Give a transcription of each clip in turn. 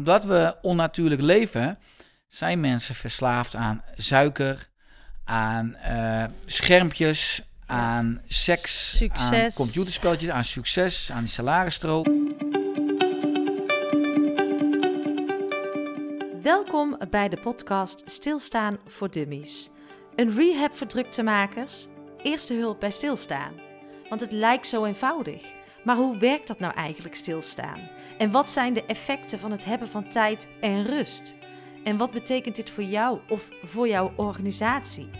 omdat we onnatuurlijk leven, zijn mensen verslaafd aan suiker, aan uh, schermpjes, aan seks, succes. aan computerspelletjes, aan succes, aan die. Welkom bij de podcast Stilstaan voor Dummies. Een rehab voor druktemakers, eerste hulp bij stilstaan. Want het lijkt zo eenvoudig. Maar hoe werkt dat nou eigenlijk stilstaan? En wat zijn de effecten van het hebben van tijd en rust? En wat betekent dit voor jou of voor jouw organisatie?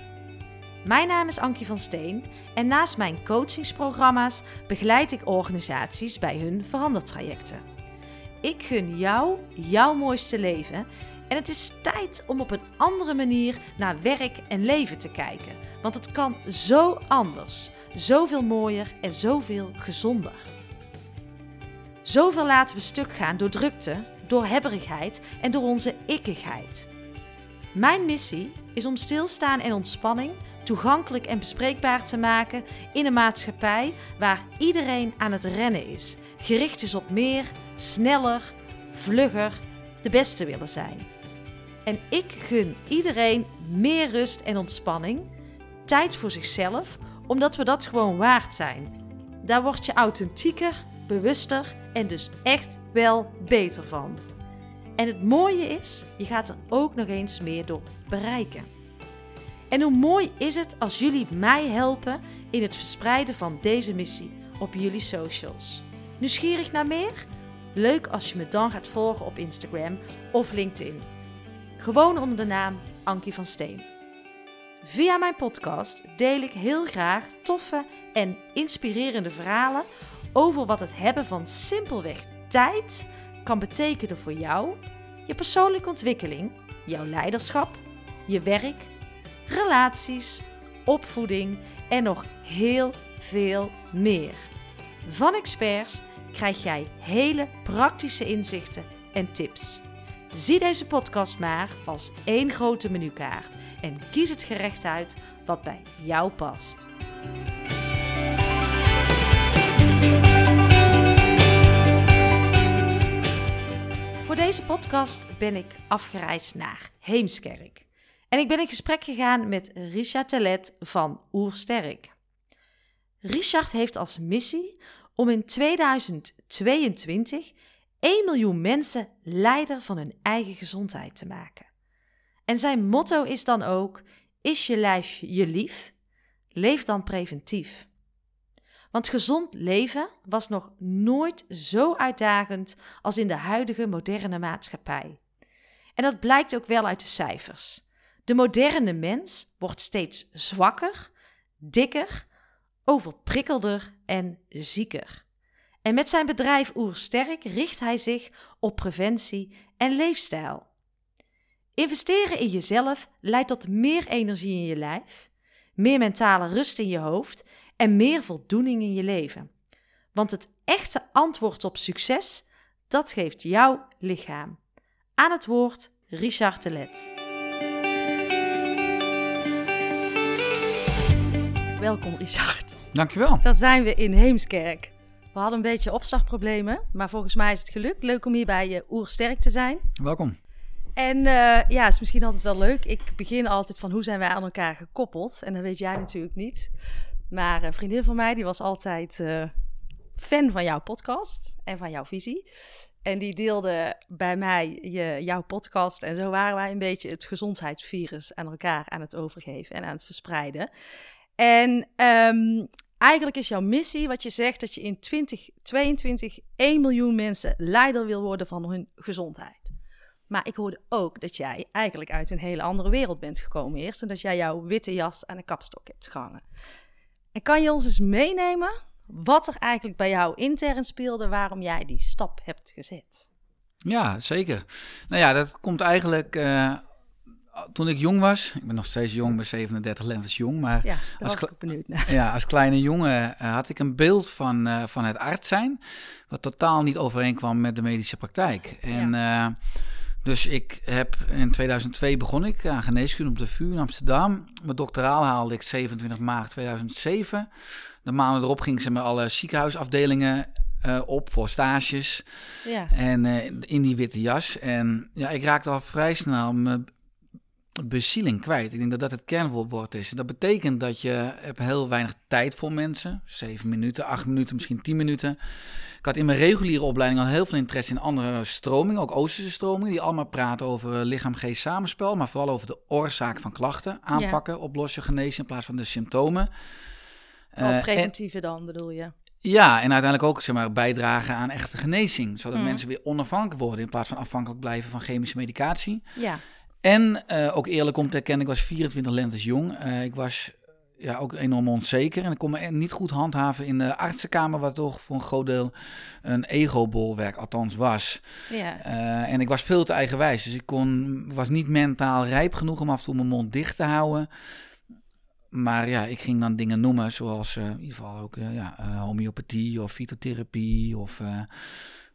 Mijn naam is Ankie van Steen en naast mijn coachingsprogramma's begeleid ik organisaties bij hun verandertrajecten. Ik gun jou jouw mooiste leven en het is tijd om op een andere manier naar werk en leven te kijken. Want het kan zo anders, zoveel mooier en zoveel gezonder. Zoveel laten we stuk gaan door drukte, door hebberigheid en door onze ikkigheid. Mijn missie is om stilstaan en ontspanning toegankelijk en bespreekbaar te maken in een maatschappij waar iedereen aan het rennen is, gericht is op meer, sneller, vlugger, de beste willen zijn. En ik gun iedereen meer rust en ontspanning, tijd voor zichzelf, omdat we dat gewoon waard zijn. Daar word je authentieker, bewuster en dus echt wel beter van. En het mooie is, je gaat er ook nog eens meer door bereiken. En hoe mooi is het als jullie mij helpen in het verspreiden van deze missie op jullie socials. Nieuwsgierig naar meer? Leuk als je me dan gaat volgen op Instagram of LinkedIn. Gewoon onder de naam Ankie van Steen. Via mijn podcast deel ik heel graag toffe en inspirerende verhalen over wat het hebben van simpelweg tijd kan betekenen voor jou, je persoonlijke ontwikkeling, jouw leiderschap, je werk, relaties, opvoeding en nog heel veel meer. Van experts krijg jij hele praktische inzichten en tips. Zie deze podcast maar als één grote menukaart en kies het gerecht uit wat bij jou past. Voor deze podcast ben ik afgereisd naar Heemskerk. En ik ben in gesprek gegaan met Richard Telet van Oersterk. Richard heeft als missie om in 2022 1 miljoen mensen leider van hun eigen gezondheid te maken. En zijn motto is dan ook: Is je lijf je lief? Leef dan preventief. Want gezond leven was nog nooit zo uitdagend als in de huidige moderne maatschappij. En dat blijkt ook wel uit de cijfers. De moderne mens wordt steeds zwakker, dikker, overprikkelder en zieker. En met zijn bedrijf Oersterk richt hij zich op preventie en leefstijl. Investeren in jezelf leidt tot meer energie in je lijf, meer mentale rust in je hoofd en meer voldoening in je leven. Want het echte antwoord op succes, dat geeft jouw lichaam. Aan het woord Richard Telet. Welkom Richard. Dankjewel. Dan zijn we in Heemskerk. We hadden een beetje opstartproblemen, maar volgens mij is het gelukt. Leuk om hier bij je Oersterk te zijn. Welkom. En uh, ja, het is misschien altijd wel leuk. Ik begin altijd van hoe zijn wij aan elkaar gekoppeld. En dat weet jij natuurlijk niet. Maar een vriendin van mij, die was altijd uh, fan van jouw podcast en van jouw visie. En die deelde bij mij je, jouw podcast. En zo waren wij een beetje het gezondheidsvirus aan elkaar aan het overgeven en aan het verspreiden. En um, eigenlijk is jouw missie, wat je zegt, dat je in 2022 1 miljoen mensen leider wil worden van hun gezondheid. Maar ik hoorde ook dat jij eigenlijk uit een hele andere wereld bent gekomen eerst. En dat jij jouw witte jas aan een kapstok hebt gehangen. En kan je ons eens meenemen wat er eigenlijk bij jou intern speelde, waarom jij die stap hebt gezet? Ja, zeker. Nou ja, dat komt eigenlijk uh, toen ik jong was. Ik ben nog steeds jong, ben 37 lentes jong. Maar ja, als, was ik benieuwd naar. Ja, als kleine jongen uh, had ik een beeld van, uh, van het arts zijn, wat totaal niet overeenkwam met de medische praktijk. En ja. Dus ik heb in 2002 begon ik aan geneeskunde op de VU in Amsterdam. Mijn doctoraal haalde ik 27 maart 2007. De maanden erop ging ze met alle ziekenhuisafdelingen eh, op voor stages. Ja. En eh, in die witte jas. En ja, ik raakte al vrij snel mijn bezieling kwijt. Ik denk dat dat het kernwoord is. Dat betekent dat je hebt heel weinig tijd voor mensen. Zeven minuten, acht minuten, misschien tien minuten. Ik had in mijn reguliere opleiding al heel veel interesse in andere stromingen, ook Oosterse stromingen, die allemaal praten over lichaam-geest samenspel, maar vooral over de oorzaak van klachten aanpakken, oplossen, genezen in plaats van de symptomen. Oh, Eh, en- preventieve dan bedoel je? ja, en uiteindelijk ook zeg maar, bijdragen aan echte genezing. Zodat Mm. mensen weer onafhankelijk worden in plaats van afhankelijk blijven van chemische medicatie. Ja. En eh, ook eerlijk om te erkennen, ik was 24 lentes jong. Eh, ik was ja, ook enorm onzeker. En ik kon me niet goed handhaven in de artsenkamer, wat toch voor een groot deel een ego-bolwerk althans was. Ja. Eh, en ik was veel te eigenwijs. Dus ik kon, was niet mentaal rijp genoeg om af en toe mijn mond dicht te houden. Maar ja, ik ging dan dingen noemen, zoals in ieder geval ook ja, homeopathie of fytotherapie. Of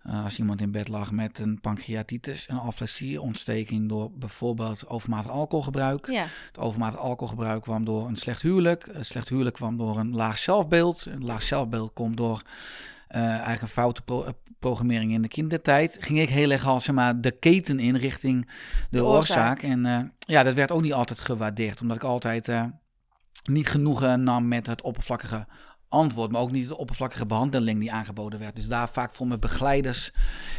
eh, eh, als iemand in bed lag met een pancreatitis, een aflasie, ontsteking door bijvoorbeeld overmatig alcoholgebruik. Ja. Het overmatig alcoholgebruik kwam door een slecht huwelijk. Een slecht huwelijk kwam door een laag zelfbeeld. Een laag zelfbeeld komt door eh, eigenlijk een foute pro- eh, programmering in de kindertijd. Ging ik heel erg al zeg maar, de keten in richting de, De oorzaak. oorzaak. En eh, ja, dat werd ook niet altijd gewaardeerd. Omdat ik altijd eh, niet genoegen nam met het oppervlakkige antwoord. Maar ook niet de oppervlakkige behandeling die aangeboden werd. Dus daar vaak voor mijn begeleiders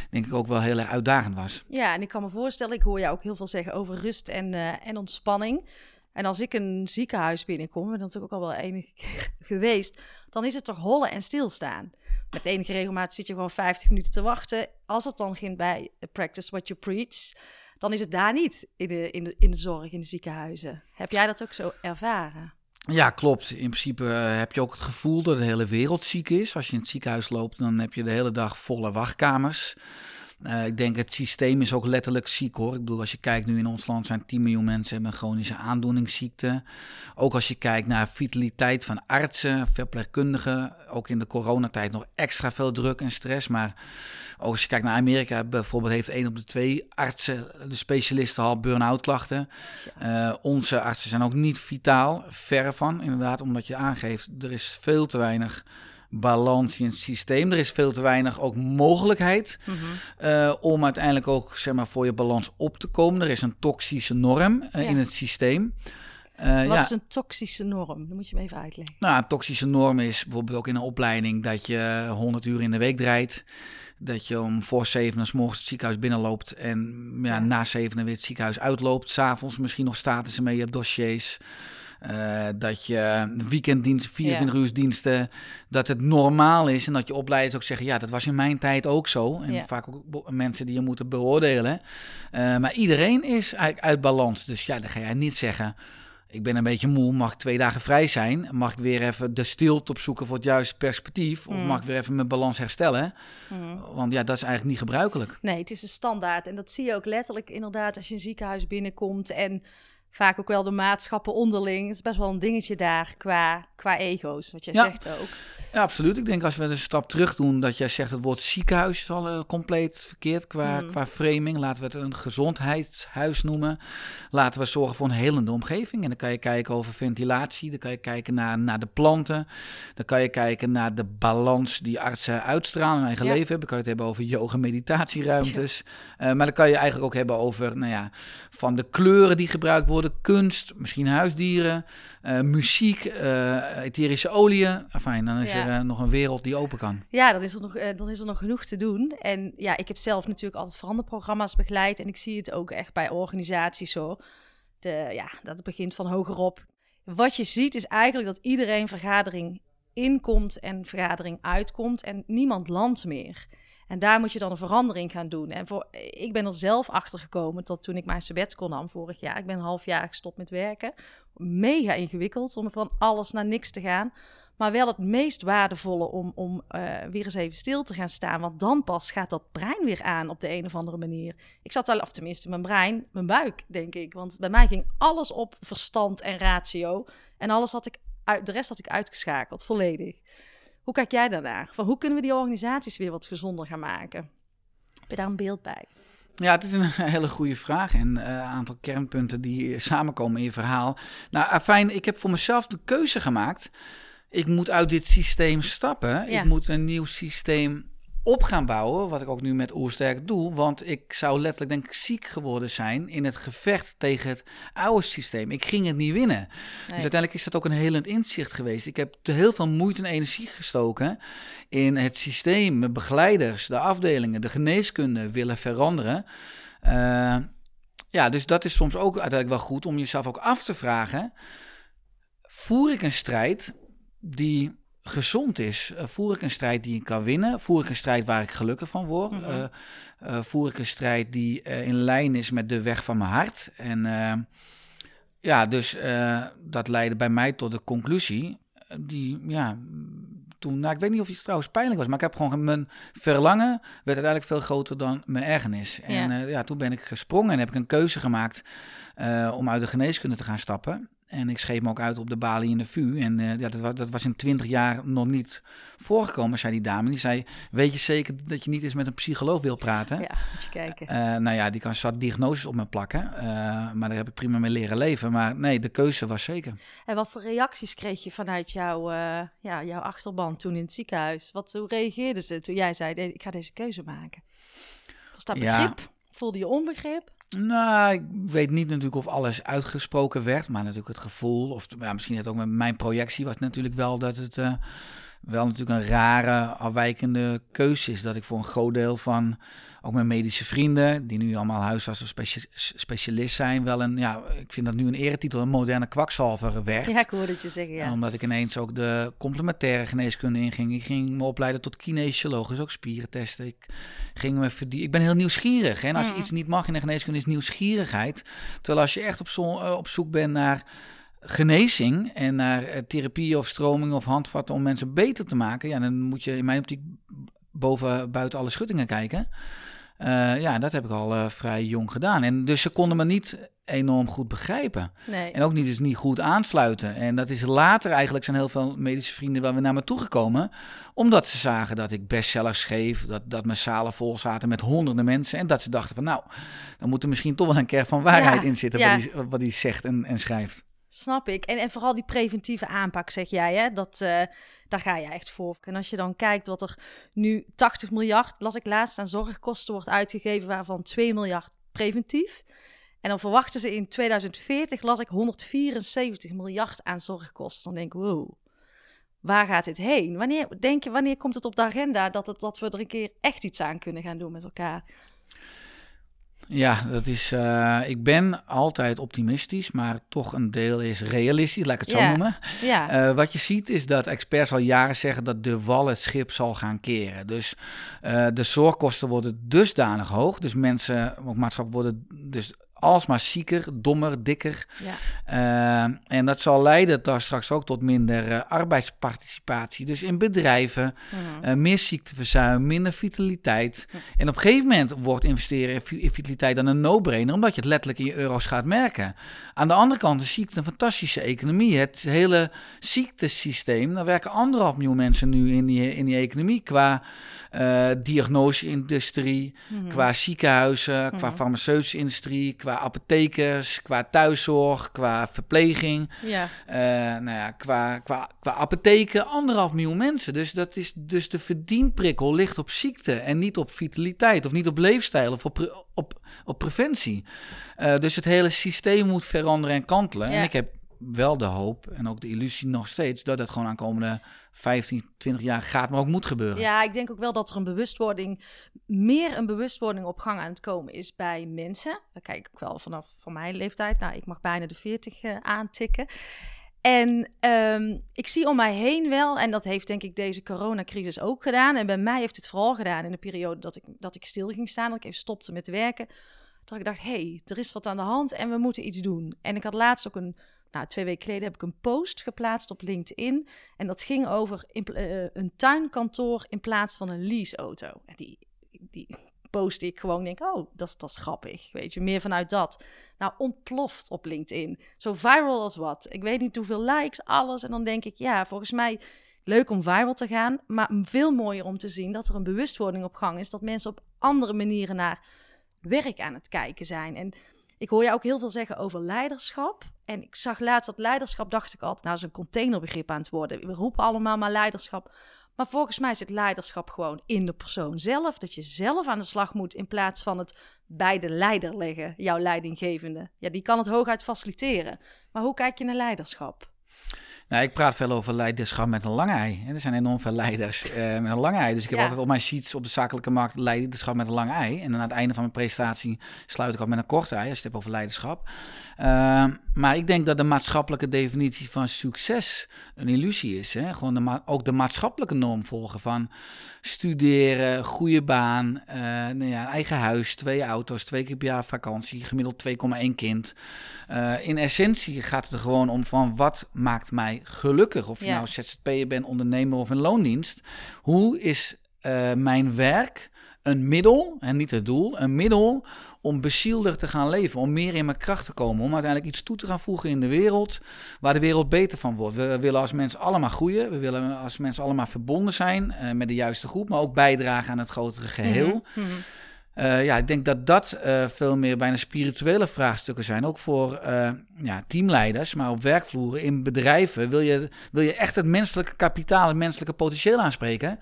denk ik ook wel heel erg uitdagend was. ja, en ik kan me voorstellen, ik hoor jou ook heel veel zeggen over rust en, eh, en ontspanning. En als ik een ziekenhuis binnenkom, ben dat natuurlijk ook al wel enige keer geweest, dan is het toch hollen en stilstaan. Met enige regelmaat zit je gewoon 50 minuten te wachten. Als het dan begint bij practice what you preach, dan is het daar niet in de, in de, in de zorg, in de ziekenhuizen. Heb jij dat ook zo ervaren? Ja, klopt. In principe eh, heb je ook het gevoel dat de hele wereld ziek is. Als je in het ziekenhuis loopt, dan heb je de hele dag volle wachtkamers. Eh, ik denk het systeem is ook letterlijk ziek hoor. Ik bedoel, als je kijkt nu in ons land zijn 10 miljoen mensen hebben een chronische aandoeningsziekte. Ook als je kijkt naar vitaliteit van artsen, verpleegkundigen. Ook in de coronatijd nog extra veel druk en stress. Maar ook als je kijkt naar Amerika, bijvoorbeeld heeft één op de twee artsen, de specialisten al burn-out klachten. Eh, onze artsen zijn ook niet vitaal, verre van inderdaad, omdat je aangeeft, er is veel te weinig balans in het systeem. Er is veel te weinig ook mogelijkheid eh, om uiteindelijk ook zeg maar, voor je balans op te komen. Er is een toxische norm eh, Ja. in het systeem. Eh, Wat ja, is een toxische norm? Dat moet je me even uitleggen. nou, een toxische norm is bijvoorbeeld ook in een opleiding dat je 100 uur in de week draait. Dat je om voor zeven s morgens het ziekenhuis binnenloopt en ja, Ja. na zeven weer het ziekenhuis uitloopt. S'avonds misschien nog statussen mee, je hebt dossiers. Eh, dat je weekenddiensten, 24 uur diensten, dat het normaal is. En dat je opleiders ook zeggen, ja, dat was in mijn tijd ook zo. En Ja. vaak ook mensen die je moeten beoordelen. Eh, maar iedereen is eigenlijk uit balans. Dus ja, dan ga jij niet zeggen, ik ben een beetje moe, mag ik twee dagen vrij zijn? Mag ik weer even de stilte opzoeken voor het juiste perspectief? Of Mm. mag ik weer even mijn balans herstellen? Mhm. Want ja, dat is eigenlijk niet gebruikelijk. Nee, het is een standaard. En dat zie je ook letterlijk inderdaad als je een ziekenhuis binnenkomt. En vaak ook wel de maatschappen onderling. Het is best wel een dingetje daar qua, qua ego's, wat jij Ja. zegt ook. Ja, absoluut. Ik denk als we een stap terug doen, dat jij zegt het woord ziekenhuis is al eh, compleet verkeerd qua, Mm. qua framing. Laten we het een gezondheidshuis noemen. Laten we zorgen voor een helende omgeving. En dan kan je kijken over ventilatie, dan kan je kijken naar, naar de planten. Dan kan je kijken naar de balans die artsen uitstralen in hun eigen Ja. leven. Dan kan je het hebben over yoga, meditatieruimtes. Eh, maar dan kan je eigenlijk ook hebben over, nou ja, van de kleuren die gebruikt worden, kunst, misschien huisdieren, eh, muziek, eh, etherische oliën. Enfin, dan is Ja. er eh, nog een wereld die open kan. Ja, dan is, er nog, dan is er nog genoeg te doen. En ja, ik heb zelf natuurlijk altijd veranderprogramma's begeleid. En ik zie het ook echt bij organisaties zo. De, ja, dat begint van hogerop. Wat je ziet is eigenlijk dat iedereen vergadering inkomt en vergadering uitkomt. En niemand landt meer. En daar moet je dan een verandering gaan doen. En voor, ik ben er zelf achter gekomen tot toen ik mijn sabbatical nam vorig jaar. Ik ben een half jaar gestopt met werken. Mega ingewikkeld om van alles naar niks te gaan. Maar wel het meest waardevolle om, om eh, weer eens even stil te gaan staan. Want dan pas gaat dat brein weer aan op de een of andere manier. Ik zat al, of tenminste mijn brein, mijn buik, denk ik. Want bij mij ging alles op verstand en ratio. En alles had ik uit, de rest had ik uitgeschakeld, volledig. Hoe kijk jij daarnaar? Van hoe kunnen we die organisaties weer wat gezonder gaan maken? Heb je daar een beeld bij? Ja, het is een hele goede vraag en eh, een aantal kernpunten die samenkomen in je verhaal. Nou, fijn, ik heb voor mezelf de keuze gemaakt. Ik moet uit dit systeem stappen. Ja. Ik moet een nieuw systeem op gaan bouwen, wat ik ook nu met Oersterk doe. Want ik zou letterlijk denk ik ziek geworden zijn in het gevecht tegen het oude systeem. Ik ging het niet winnen. Dus uiteindelijk is dat ook een helend inzicht geweest. Ik heb heel veel moeite en energie gestoken in het systeem, mijn begeleiders, de afdelingen, de geneeskunde willen veranderen. Uh, ja, dus dat is soms ook uiteindelijk wel goed om jezelf ook af te vragen: voer ik een strijd die gezond is? Uh, voer ik een strijd die ik kan winnen? Voer ik een strijd waar ik gelukkig van word? Mm -hmm. voer ik een strijd die in lijn is met de weg van mijn hart? En ja, dus dat leidde bij mij tot de conclusie die, ja, toen, nou, ik weet niet of iets trouwens pijnlijk was, maar ik heb gewoon mijn verlangen werd uiteindelijk veel groter dan mijn ergernis. En ja, ja toen ben ik gesprongen en heb ik een keuze gemaakt uh, om uit de geneeskunde te gaan stappen. En ik schreef me ook uit op de balie in de VU. En uh, ja, dat, was, dat was in twintig jaar nog niet voorgekomen, zei die dame. Die zei, weet je zeker dat je niet eens met een psycholoog wil praten? Ja, moet je kijken. Uh, nou ja, die kan zat diagnoses op me plakken. Uh, maar daar heb ik prima mee leren leven. Maar nee, de keuze was zeker. En wat voor reacties kreeg je vanuit jouw, ja, jouw achterban toen in het ziekenhuis? Wat, hoe reageerden ze toen jij zei, ik ga deze keuze maken? Was dat begrip? Ja. Voelde je onbegrip? Nou, ik weet niet natuurlijk of alles uitgesproken werd, maar natuurlijk het gevoel, of ja, misschien het ook met mijn projectie was natuurlijk wel dat het uh, wel natuurlijk een rare, afwijkende keuze is. Dat ik voor een groot deel van ook mijn medische vrienden, die nu allemaal huisarts of specialist zijn, wel een, ja, ik vind dat nu een eretitel, een moderne kwakzalver werd. Ja, ik hoorde het je zeggen, ja. Omdat ik ineens ook de complementaire geneeskunde inging. Ik ging me opleiden tot kinesioloog, dus ook spieren testen. Ik ging me verdiepen. Ik ben heel nieuwsgierig. Hè? En als je mm. iets niet mag in de geneeskunde is nieuwsgierigheid. Terwijl als je echt op, zo, op zoek bent naar genezing en naar uh, therapie of stroming of handvatten om mensen beter te maken, ja, dan moet je in mijn optiek boven buiten alle schuttingen kijken. Uh, ja, dat heb ik al uh, vrij jong gedaan. En dus ze konden me niet enorm goed begrijpen. Nee. En ook niet, dus niet goed aansluiten. En dat is later eigenlijk zijn heel veel medische vrienden wel weer naar me toegekomen. Omdat ze zagen dat ik bestsellers schreef. Dat, dat mijn zalen vol zaten met honderden mensen. En dat ze dachten van nou, dan moet er misschien toch wel een kern van waarheid ja, in zitten. Ja. Wat, hij, wat hij zegt en, en schrijft. Snap ik. En, en vooral die preventieve aanpak, zeg jij, hè? Dat, uh, daar ga je echt voor. En als je dan kijkt wat er nu 80 miljard, las ik laatst, aan zorgkosten wordt uitgegeven, waarvan 2 miljard preventief. En dan verwachten ze in 2040, las ik, 174 miljard aan zorgkosten. Dan denk ik, wow, waar gaat dit heen? Wanneer, denk je, wanneer komt het op de agenda dat, het, dat we er een keer echt iets aan kunnen gaan doen met elkaar? Ja, dat is. Uh, ik ben altijd optimistisch, maar toch een deel is realistisch, laat ik het zo noemen. Uh, wat je ziet is dat experts al jaren zeggen dat de wal het schip zal gaan keren. Dus uh, de zorgkosten worden dusdanig hoog. Dus mensen, ook maatschappij worden dus alsmaar zieker, dommer, dikker. ja. Uh, en dat zal leiden daar straks ook tot minder uh, arbeidsparticipatie. Dus in bedrijven, Mhm. uh, meer ziekteverzuim, minder vitaliteit. En op een gegeven moment wordt investeren in vi- in vitaliteit dan een no-brainer, omdat je het letterlijk in je euro's gaat merken. Aan de andere kant is ziekte een fantastische economie. Het hele ziektesysteem, daar werken anderhalf miljoen mensen nu in die, in die economie qua diagnoseindustrie, Mhm. qua ziekenhuizen, qua Mhm. farmaceutische industrie, qua apothekers, qua thuiszorg, qua verpleging, ja. eh, nou ja, qua, qua, qua apotheken, anderhalf miljoen mensen. Dus, dat is, dus de verdienprikkel ligt op ziekte en niet op vitaliteit of niet op leefstijl of op, pre- op, op preventie. Eh, dus het hele systeem moet veranderen en kantelen. Ja. En ik heb wel de hoop en ook de illusie nog steeds dat het gewoon aankomende 15, 20 jaar gaat, maar ook moet gebeuren. Ja, ik denk ook wel dat er een bewustwording, meer een bewustwording op gang aan het komen is bij mensen. Daar kijk ik wel vanaf van mijn leeftijd. Nou, ik mag bijna de 40 eh, aantikken. En ehm, ik zie om mij heen wel, en dat heeft denk ik deze coronacrisis ook gedaan. En bij mij heeft het vooral gedaan in de periode dat ik, dat ik stil ging staan, dat ik even stopte met werken. Dat ik dacht, hé, hey, er is wat aan de hand en we moeten iets doen. En ik had laatst ook een, nou twee weken geleden heb ik een post geplaatst op LinkedIn. En dat ging over pla- eh, een tuinkantoor in plaats van een leaseauto. En die, die post ik gewoon, denk, oh, dat dat is grappig, weet je, meer vanuit dat. Nou, ontploft op LinkedIn. Zo viral als wat. Ik weet niet hoeveel likes, alles. En dan denk ik, ja, volgens mij leuk om viral te gaan, maar veel mooier om te zien dat er een bewustwording op gang is, dat mensen op andere manieren naar werk aan het kijken zijn. En ik hoor jou ook heel veel zeggen over leiderschap. En ik zag laatst dat leiderschap, dacht ik altijd, nou is een containerbegrip aan het worden. We roepen allemaal maar leiderschap. Maar volgens mij zit leiderschap gewoon in de persoon zelf. Dat je zelf aan de slag moet in plaats van het bij de leider leggen, jouw leidinggevende. Ja, die kan het hooguit faciliteren. Maar hoe kijk je naar leiderschap? Nou, ik praat veel over leiderschap met een lange ei. Er zijn enorm veel leiders uh, met een lange ei. Dus ik heb altijd op mijn sheets op de zakelijke markt leiderschap met een lange ei. En dan aan het einde van mijn presentatie sluit ik af met een korte ei, als je het hebt over leiderschap. Uh, maar ik denk dat de maatschappelijke definitie van succes een illusie is. Hè? Gewoon de ook de maatschappelijke norm volgen van studeren, goede baan, uh, nou ja, eigen huis, twee auto's, twee keer per jaar vakantie, gemiddeld 2,1 kind. Uh, in essentie gaat het er gewoon om van wat maakt mij gelukkig. Of je nou ZZP'er bent, ondernemer of in loondienst. Hoe is uh, mijn werk een middel, en niet het doel, een middel om bezielder te gaan leven, om meer in mijn kracht te komen, om uiteindelijk iets toe te gaan voegen in de wereld, waar de wereld beter van wordt. We willen als mensen allemaal groeien, we willen als mensen allemaal verbonden zijn uh, met de juiste groep, maar ook bijdragen aan het grotere geheel. Mm -hmm. Uh, ja, ik denk dat dat uh, veel meer bijna spirituele vraagstukken zijn. Ook voor uh, ja, teamleiders, maar op werkvloeren, in bedrijven. Wil je, wil je echt het menselijke kapitaal, het menselijke potentieel aanspreken?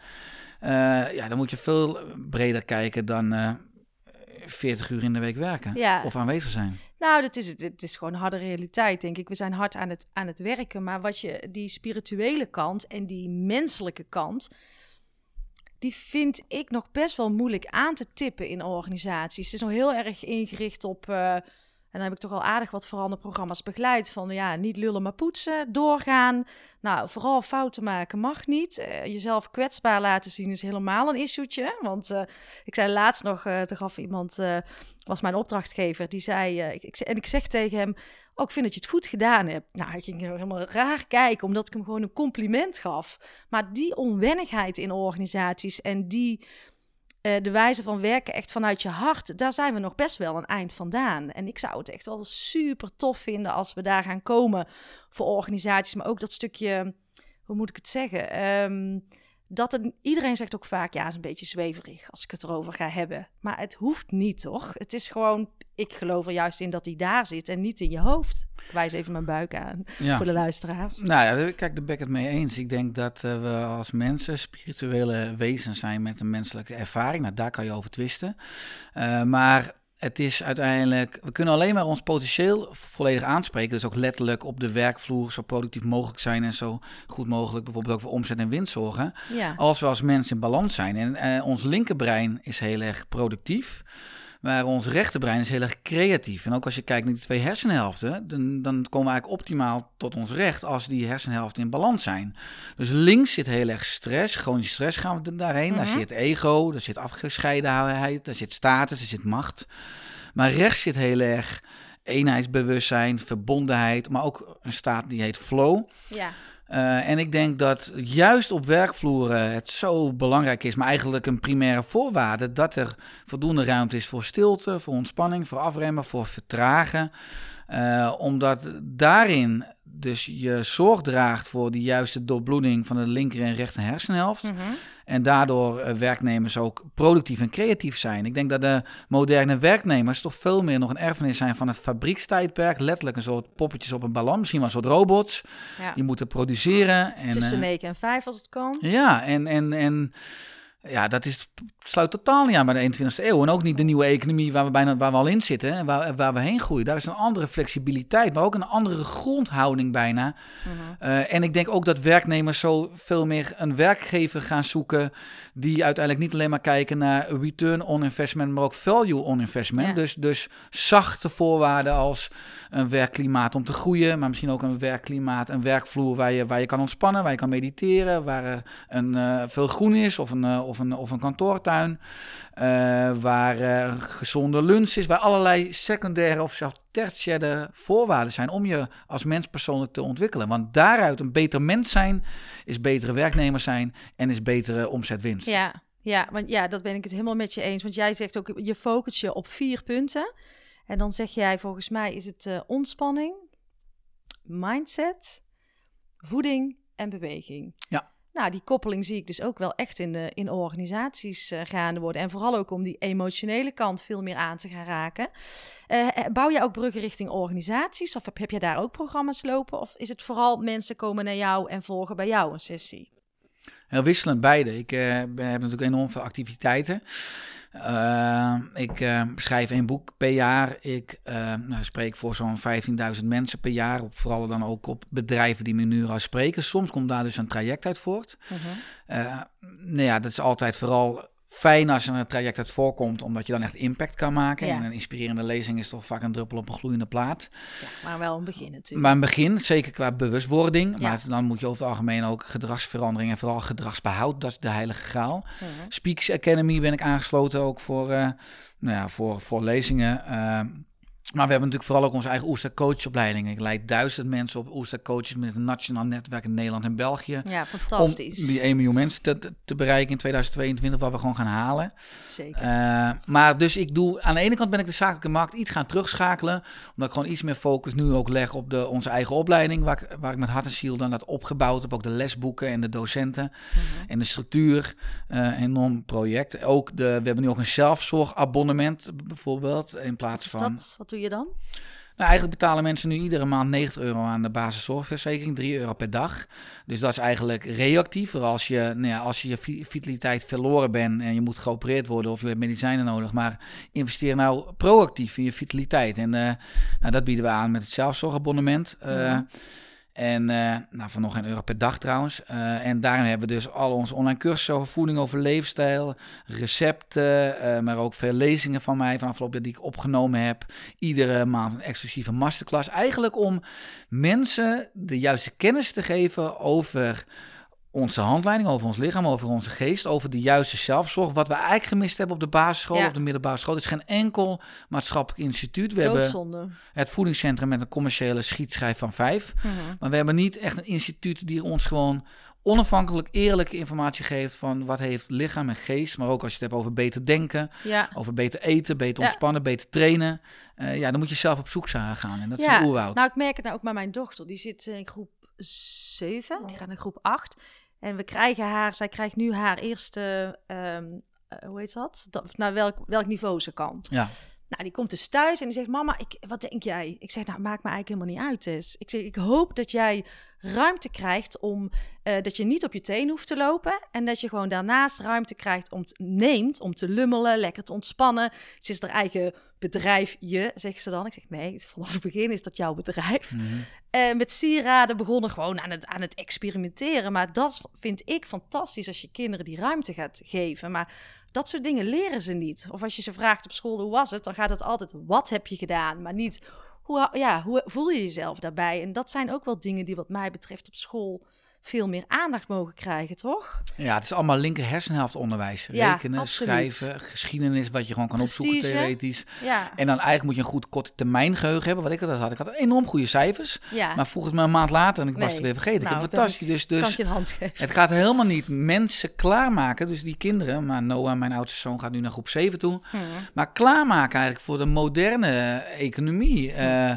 ja, dan moet je veel breder kijken dan 40 uur in de week werken ja. of aanwezig zijn. Nou, dat is het. Het is gewoon harde realiteit, denk ik. We zijn hard aan het, aan het werken, maar wat je, die spirituele kant en die menselijke kant, die vind ik nog best wel moeilijk aan te tippen in organisaties. Het is nog heel erg ingericht op. Uh, en dan heb ik toch al aardig wat veranderprogramma's begeleid. Van ja, niet lullen maar poetsen, doorgaan. Nou, vooral fouten maken mag niet. Uh, jezelf kwetsbaar laten zien is helemaal een issuetje. Want uh, ik zei laatst nog, er gaf iemand, was mijn opdrachtgever, die zei, ik, en ik zeg tegen hem, oh, ik vind dat je het goed gedaan hebt. Nou, hij ging helemaal raar kijken, omdat ik hem gewoon een compliment gaf. Maar die onwennigheid in organisaties en die uh, de wijze van werken echt vanuit je hart, daar zijn we nog best wel een eind vandaan. En ik zou het echt wel super tof vinden als we daar gaan komen voor organisaties, maar ook dat stukje, hoe moet ik het zeggen? Um, dat het, iedereen zegt ook vaak, ja, het is een beetje zweverig als ik het erover ga hebben. Maar het hoeft niet, toch? Het is gewoon, ik geloof er juist in dat hij daar zit en niet in je hoofd. Ik wijs even mijn buik aan ja. voor de luisteraars. Nou ja, kijk, daar ben ik het mee eens. Ik denk dat uh, we als mensen spirituele wezens zijn met een menselijke ervaring. Nou, daar kan je over twisten. Uh, maar het is uiteindelijk, we kunnen alleen maar ons potentieel volledig aanspreken. Dus ook letterlijk op de werkvloer zo productief mogelijk zijn en zo goed mogelijk bijvoorbeeld ook voor omzet en winst zorgen. Ja. Als we als mensen in balans zijn. En uh, ons linkerbrein is heel erg productief. Maar ons rechterbrein is heel erg creatief. En ook als je kijkt naar die twee hersenhelften, dan, dan komen we eigenlijk optimaal tot ons recht als die hersenhelften in balans zijn. Dus links zit heel erg stress, chronische stress gaan we daarheen. Mm -hmm. Daar zit ego, daar zit afgescheidenheid, daar zit status, daar zit macht. Maar rechts zit heel erg eenheidsbewustzijn, verbondenheid, maar ook een staat die heet flow. Ja. Uh, en ik denk dat juist op werkvloeren het zo belangrijk is, maar eigenlijk een primaire voorwaarde, dat er voldoende ruimte is voor stilte, voor ontspanning, voor afremmen, voor vertragen. Uh, omdat daarin dus je zorg draagt voor de juiste doorbloeding van de linker en rechter hersenhelft. Mm -hmm. En daardoor uh, werknemers ook productief en creatief zijn. Ik denk dat de moderne werknemers toch veel meer nog een erfenis zijn van het fabriekstijdperk. Letterlijk een soort poppetjes op een ballon, misschien wel een soort robots. Ja. Die moeten produceren. En, Tussen 9 uh, en 5 als het kan. Ja, en, en, en ja, dat is, sluit totaal niet aan bij de 21ste eeuw. En ook niet de nieuwe economie waar we, bijna, waar we al in zitten en waar, waar we heen groeien. Daar is een andere flexibiliteit, maar ook een andere grondhouding bijna. Uh-huh. Uh, en ik denk ook dat werknemers zo veel meer een werkgever gaan zoeken... die uiteindelijk niet alleen maar kijken naar return on investment... maar ook value on investment. Ja. Dus, dus zachte voorwaarden als een werkklimaat om te groeien... maar misschien ook een werkklimaat, een werkvloer waar je, waar je kan ontspannen... waar je kan mediteren, waar een, uh, veel groen is of een... Uh, of een, of een kantoortuin, uh, waar uh, gezonde lunch is, waar allerlei secundaire of zelfs tertiaire voorwaarden zijn om je als mens persoonlijk te ontwikkelen. Want daaruit een beter mens zijn, is betere werknemer zijn en is betere omzetwinst. Ja, ja, want ja, dat ben ik het helemaal met je eens. Want jij zegt ook, je focust je op vier punten. En dan zeg jij, volgens mij is het uh, ontspanning, mindset, voeding en beweging. Ja. Nou, die koppeling zie ik dus ook wel echt in, de, in organisaties uh, gaande worden. En vooral ook om die emotionele kant veel meer aan te gaan raken. Uh, bouw jij ook bruggen richting organisaties? Of heb, heb je daar ook programma's lopen? Of is het vooral mensen komen naar jou en volgen bij jou een sessie? Heel wisselend, beide. Ik eh, ben, heb natuurlijk enorm veel activiteiten. Uh, ik uh, schrijf een boek per jaar. Ik nou, spreek voor zo'n 15.000 mensen per jaar. Op, vooral dan ook op bedrijven die me nu al spreken. Soms komt daar dus een traject uit voort. -huh. nou ja, dat is altijd vooral fijn als er een traject uit voorkomt, omdat je dan echt impact kan maken. En een inspirerende lezing is toch vaak een druppel op een gloeiende plaat. Ja, maar wel een begin natuurlijk. Maar een begin, zeker qua bewustwording. Ja. Maar dan moet je over het algemeen ook gedragsverandering en vooral gedragsbehoud, dat is de heilige graal. -huh. Speaks Academy ben ik aangesloten ook voor, uh, nou ja, voor, voor lezingen. Uh, maar we hebben natuurlijk vooral ook onze eigen Oester coachopleiding. Ik leid duizend mensen op Oester coaches met een nationaal netwerk in Nederland en België. Ja, fantastisch. Om die 1 miljoen mensen te, te bereiken in 2022, wat we gewoon gaan halen. Zeker. Uh, maar dus ik doe, aan de ene kant ben ik de zakelijke markt iets gaan terugschakelen. Omdat ik gewoon iets meer focus nu ook leg op de, onze eigen opleiding. Waar ik, waar ik met hart en ziel dan dat opgebouwd heb. Ook de lesboeken en de docenten. -huh. En de structuur. Uh, enorm project. Ook de, we hebben nu ook een zelfzorgabonnement bijvoorbeeld. In plaats van... Dat? Wat doe je dan? Nou, eigenlijk betalen mensen nu iedere maand 90 euro aan de basiszorgverzekering, 3 euro per dag. Dus dat is eigenlijk reactief. Als je, nou ja, als je je vitaliteit verloren bent en je moet geopereerd worden of je hebt medicijnen nodig. Maar investeer nou proactief in je vitaliteit. En uh, nou, dat bieden we aan met het zelfzorgabonnement. Uh, ja. En uh, nou, van nog geen euro per dag trouwens. Uh, en daarin hebben we dus al onze online cursussen over voeding, over leefstijl, recepten, uh, maar ook veel lezingen van mij van afgelopen jaar die ik opgenomen heb. Iedere maand een exclusieve masterclass. Eigenlijk om mensen de juiste kennis te geven over onze handleiding, over ons lichaam, over onze geest, over de juiste zelfzorg. Wat we eigenlijk gemist hebben op de basisschool ja. of de middelbare school. Het is geen enkel maatschappelijk instituut. We Doodzonde. hebben het voedingscentrum met een commerciële schietschijf van vijf. Mhm. Maar we hebben niet echt een instituut die ons gewoon onafhankelijk eerlijke informatie geeft van wat heeft lichaam en geest. Maar ook als je het hebt over beter denken, Ja. over beter eten, beter Ja. ontspannen, beter trainen. Eh, ja, dan moet je zelf op zoek zijn gaan. En dat is een oerwoud. Nou, ik merk het nou ook bij mijn dochter. Die zit in groep 7, die gaat in groep 8. En we krijgen haar, zij krijgt nu haar eerste, ehm, eh, hoe heet dat? dat naar welk, welk niveau ze kan. ja. Nou, die komt dus thuis en die zegt: Mama, ik, wat denk jij? Ik zeg: Nou, maakt me eigenlijk helemaal niet uit. Tess. Ik zeg: Ik hoop dat jij ruimte krijgt om eh, dat je niet op je teen hoeft te lopen. En dat je gewoon daarnaast ruimte krijgt om te, neemt om te lummelen, lekker te ontspannen. Ze is haar eigen bedrijf, je, zegt ze dan. Ik zeg: Nee, vanaf het begin is dat jouw bedrijf. Mhm. Eh, met sieraden begonnen gewoon aan het, aan het experimenteren. Maar dat vind ik fantastisch als je kinderen die ruimte gaat geven. Maar dat soort dingen leren ze niet. Of als je ze vraagt op school hoe was het, dan gaat het altijd wat heb je gedaan, maar niet hoe, ja, hoe voel je jezelf daarbij. En dat zijn ook wel dingen die wat mij betreft op school veel meer aandacht mogen krijgen, toch? ja, het is allemaal linker hersenhelft onderwijs. Ja, Rekenen, absoluut. schrijven, geschiedenis, wat je gewoon kan opzoeken theoretisch. Ja, En dan eigenlijk moet je een goed korte termijn geheugen hebben. Wat ik altijd had. Ik had enorm goede cijfers. ja. Maar volgens mij een maand later en ik was het weer vergeten. Nou, ik heb dan fantastisch. Dus, dus je hand het gaat helemaal niet mensen klaarmaken. Dus die kinderen, maar Noah, mijn oudste zoon, gaat nu naar groep 7 toe. Hm. Maar klaarmaken eigenlijk voor de moderne economie. eh,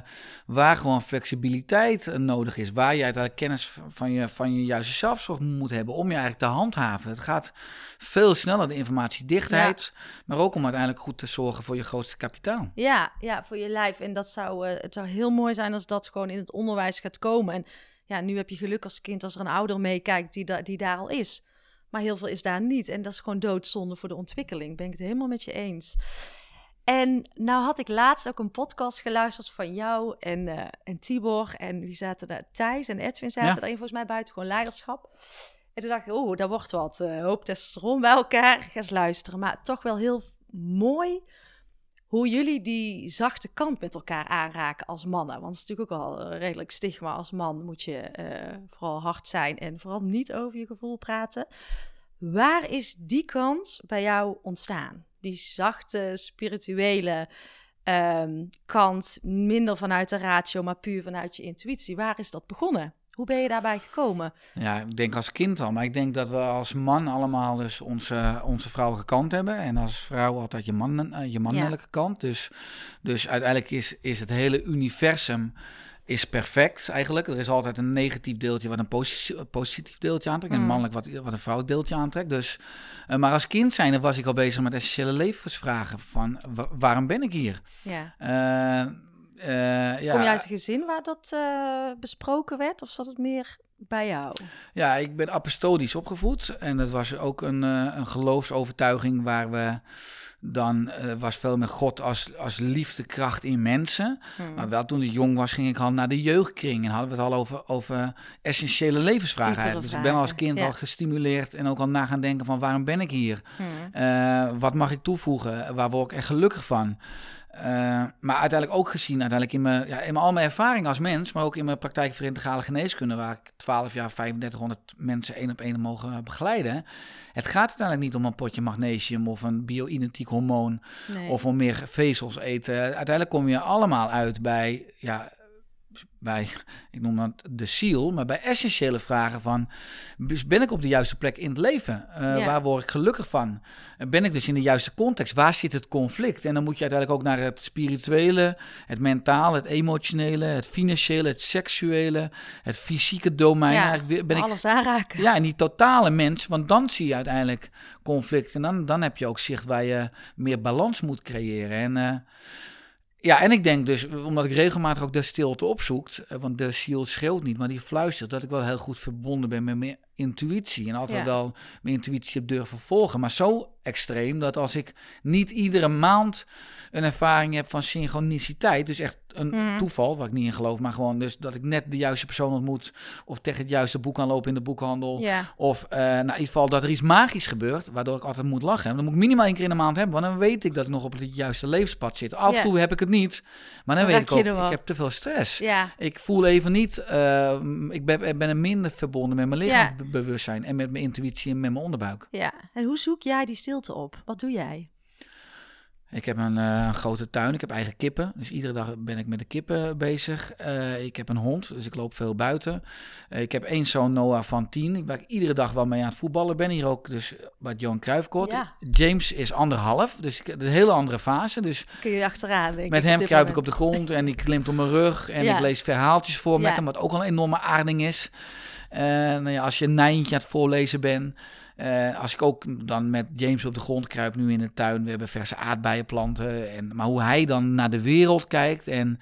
waar gewoon flexibiliteit eh, nodig is. Waar je uiteindelijk kennis van je, van je juiste zelfzorg moet hebben om je eigenlijk te handhaven. Het gaat veel sneller, de informatiedichtheid. Maar ook om uiteindelijk goed te zorgen voor je grootste kapitaal. Ja, ja, voor je lijf. En dat zou, eh, het zou heel mooi zijn als dat gewoon in het onderwijs gaat komen. En ja, nu heb je geluk als kind als er een ouder meekijkt die, da die daar al is. Maar heel veel is daar niet. En dat is gewoon doodzonde voor de ontwikkeling. Ben ik het helemaal met je eens. En nou had ik laatst ook een podcast geluisterd van jou en, eh, en Tibor. En wie zaten daar? Thijs en Edwin zaten Ja. daarin volgens mij buiten gewoon leiderschap. En toen dacht ik, oh, daar wordt wat eh, hoop testosteron bij elkaar. Ga eens luisteren. Maar toch wel heel mooi hoe jullie die zachte kant met elkaar aanraken als mannen. Want het is natuurlijk ook wel een redelijk stigma. Als man moet je eh, vooral hard zijn en vooral niet over je gevoel praten. Waar is die kant bij jou ontstaan? Die zachte, spirituele ehm, kant, minder vanuit de ratio, maar puur vanuit je intuïtie. Waar is dat begonnen? Hoe ben je daarbij gekomen? Ja, ik denk als kind al. Maar ik denk dat we als man allemaal dus onze, onze vrouwelijke kant hebben. En als vrouw altijd je, man, eh, je mannelijke kant. Dus, dus uiteindelijk is, is het hele universum is perfect eigenlijk. Er is altijd een negatief deeltje wat een posi- positief deeltje aantrekt. En Mm. mannelijk wat, wat een vrouwelijk deeltje aantrekt. Dus, eh, maar als kind zijnde was ik al bezig met essentiële levensvragen. Van wa- waarom ben ik hier? Ja. Eh, eh, ja. Kom je uit een gezin waar dat besproken werd? Of zat het meer bij jou? Ja, ik ben apostolisch opgevoed. En dat was ook een, uh, een geloofsovertuiging waar we dan uh, was veel meer God als, als liefdekracht in mensen. Hmm. Maar wel toen ik jong was, ging ik al naar de jeugdkring. En hadden we het al over, over essentiële levensvragen. Dus ik ben als kind al gestimuleerd en ook al na gaan denken van waarom ben ik hier? Hmm. Uh, wat mag ik toevoegen? Waar word ik echt gelukkig van? Uh, maar uiteindelijk ook gezien, uiteindelijk in mijn, ja, in mijn, al mijn ervaring als mens, maar ook in mijn praktijk voor integrale geneeskunde, waar ik 12 jaar 3500 mensen één op één mogen begeleiden. Het gaat uiteindelijk niet om een potje magnesium of een bio-identiek hormoon of om meer vezels eten. Uiteindelijk kom je allemaal uit bij ja, bij, ik noem dat de ziel, maar bij essentiële vragen van, ben ik op de juiste plek in het leven? Uh, Waar word ik gelukkig van? Ben ik dus in de juiste context? Waar zit het conflict? En dan moet je uiteindelijk ook naar het spirituele, het mentale, het emotionele, het financiële, het seksuele, het fysieke domein. Ja, ben alles ik, aanraken. Ja, en die totale mens, want dan zie je uiteindelijk conflict. En dan, dan heb je ook zicht waar je meer balans moet creëren. En... Uh, ja, en ik denk dus, omdat ik regelmatig ook de stilte opzoek, eh, want de ziel schreeuwt niet, maar die fluistert, dat ik wel heel goed verbonden ben met mijn intuïtie. En altijd wel mijn intuïtie heb durven volgen. Maar zo extreem dat als ik niet iedere maand een ervaring heb van synchroniciteit, dus echt een mhm. toeval, waar ik niet in geloof, maar gewoon dus dat ik net de juiste persoon ontmoet, of tegen het juiste boek kan lopen in de boekhandel, of uh, nou, in ieder geval dat er iets magisch gebeurt, waardoor ik altijd moet lachen. Dan moet ik minimaal één keer in de maand hebben, want dan weet ik dat ik nog op het juiste levenspad zit. Af en toe heb ik het niet, maar dan, weet ik ook, ik heb te veel stress. Ik voel even niet, uh, ik ben, ben er minder verbonden met mijn lichaamsbewustzijn en met mijn intuïtie en met mijn onderbuik. Ja, en hoe zoek jij die stilte op? Wat doe jij? Ik heb een, uh, grote tuin, ik heb eigen kippen. Dus iedere dag ben ik met de kippen bezig. Uh, ik heb een hond, dus ik loop veel buiten. Uh, ik heb één zoon, Noah, van tien. Waar ik iedere dag wel mee aan het voetballen ben. Hier ook dus bij Johan Cruijffcourt. Ja. James is anderhalf, dus ik heb een hele andere fase. Dus Kun je achteraan, denk Met hem kruip ik op de grond en die klimt op mijn rug. En ja. ik lees verhaaltjes voor met hem, wat ook al een enorme aarding is. nou ja, als je een Nijntje aan het voorlezen bent... Uh, als ik ook dan met James op de grond kruip, nu in de tuin, we hebben verse aardbeienplanten. En, maar hoe hij dan naar de wereld kijkt. En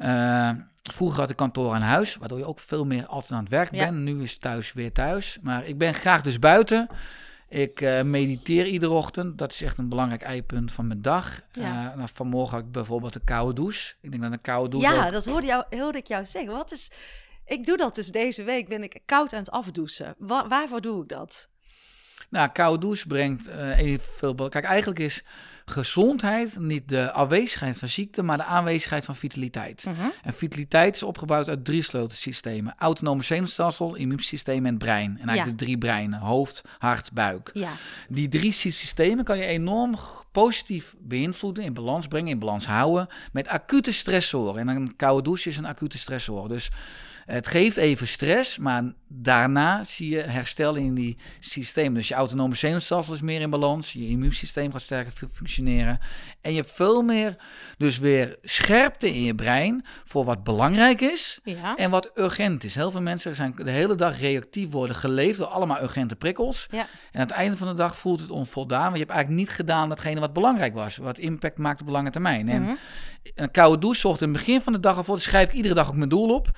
uh, vroeger had ik kantoor aan huis, waardoor je ook veel meer altijd aan het werk bent. Nu is thuis weer thuis. Maar ik ben graag dus buiten. Ik uh, mediteer iedere ochtend. Dat is echt een belangrijk eindpunt van mijn dag. Ja. nou, vanmorgen had ik bijvoorbeeld een koude douche. Ik denk dat een koude douche. Ja, dat hoorde, jou, hoorde ik jou zeggen. Wat is. Ik doe dat dus deze week. Ben ik koud aan het afdouchen. waarvoor doe ik dat? Nou, koude douche brengt uh, veel... Kijk, eigenlijk is gezondheid niet de afwezigheid van ziekte, maar de aanwezigheid van vitaliteit. Mhm. En vitaliteit is opgebouwd uit drie sleutelsystemen. Autonome zenuwstelsel, immuunsysteem en brein. En eigenlijk de drie breinen, hoofd, hart, buik. Ja. Die drie systemen kan je enorm positief beïnvloeden, in balans brengen, in balans houden, met acute stressoren. En een koude douche is een acute stressor. Dus het geeft even stress, maar daarna zie je herstel in die systemen. Dus je autonome zenuwstelsel is meer in balans, je immuunsysteem gaat sterker functioneren. En je hebt veel meer, dus weer scherpte in je brein voor wat belangrijk is en wat urgent is. Heel veel mensen zijn de hele dag reactief worden geleefd door allemaal urgente prikkels. Ja. En aan het einde van de dag voelt het onvoldaan, want je hebt eigenlijk niet gedaan datgene wat belangrijk was, wat impact maakt op lange termijn. En mhm. een koude douche zorgt in het begin van de dag al voor, schrijf ik iedere dag ook mijn doel op.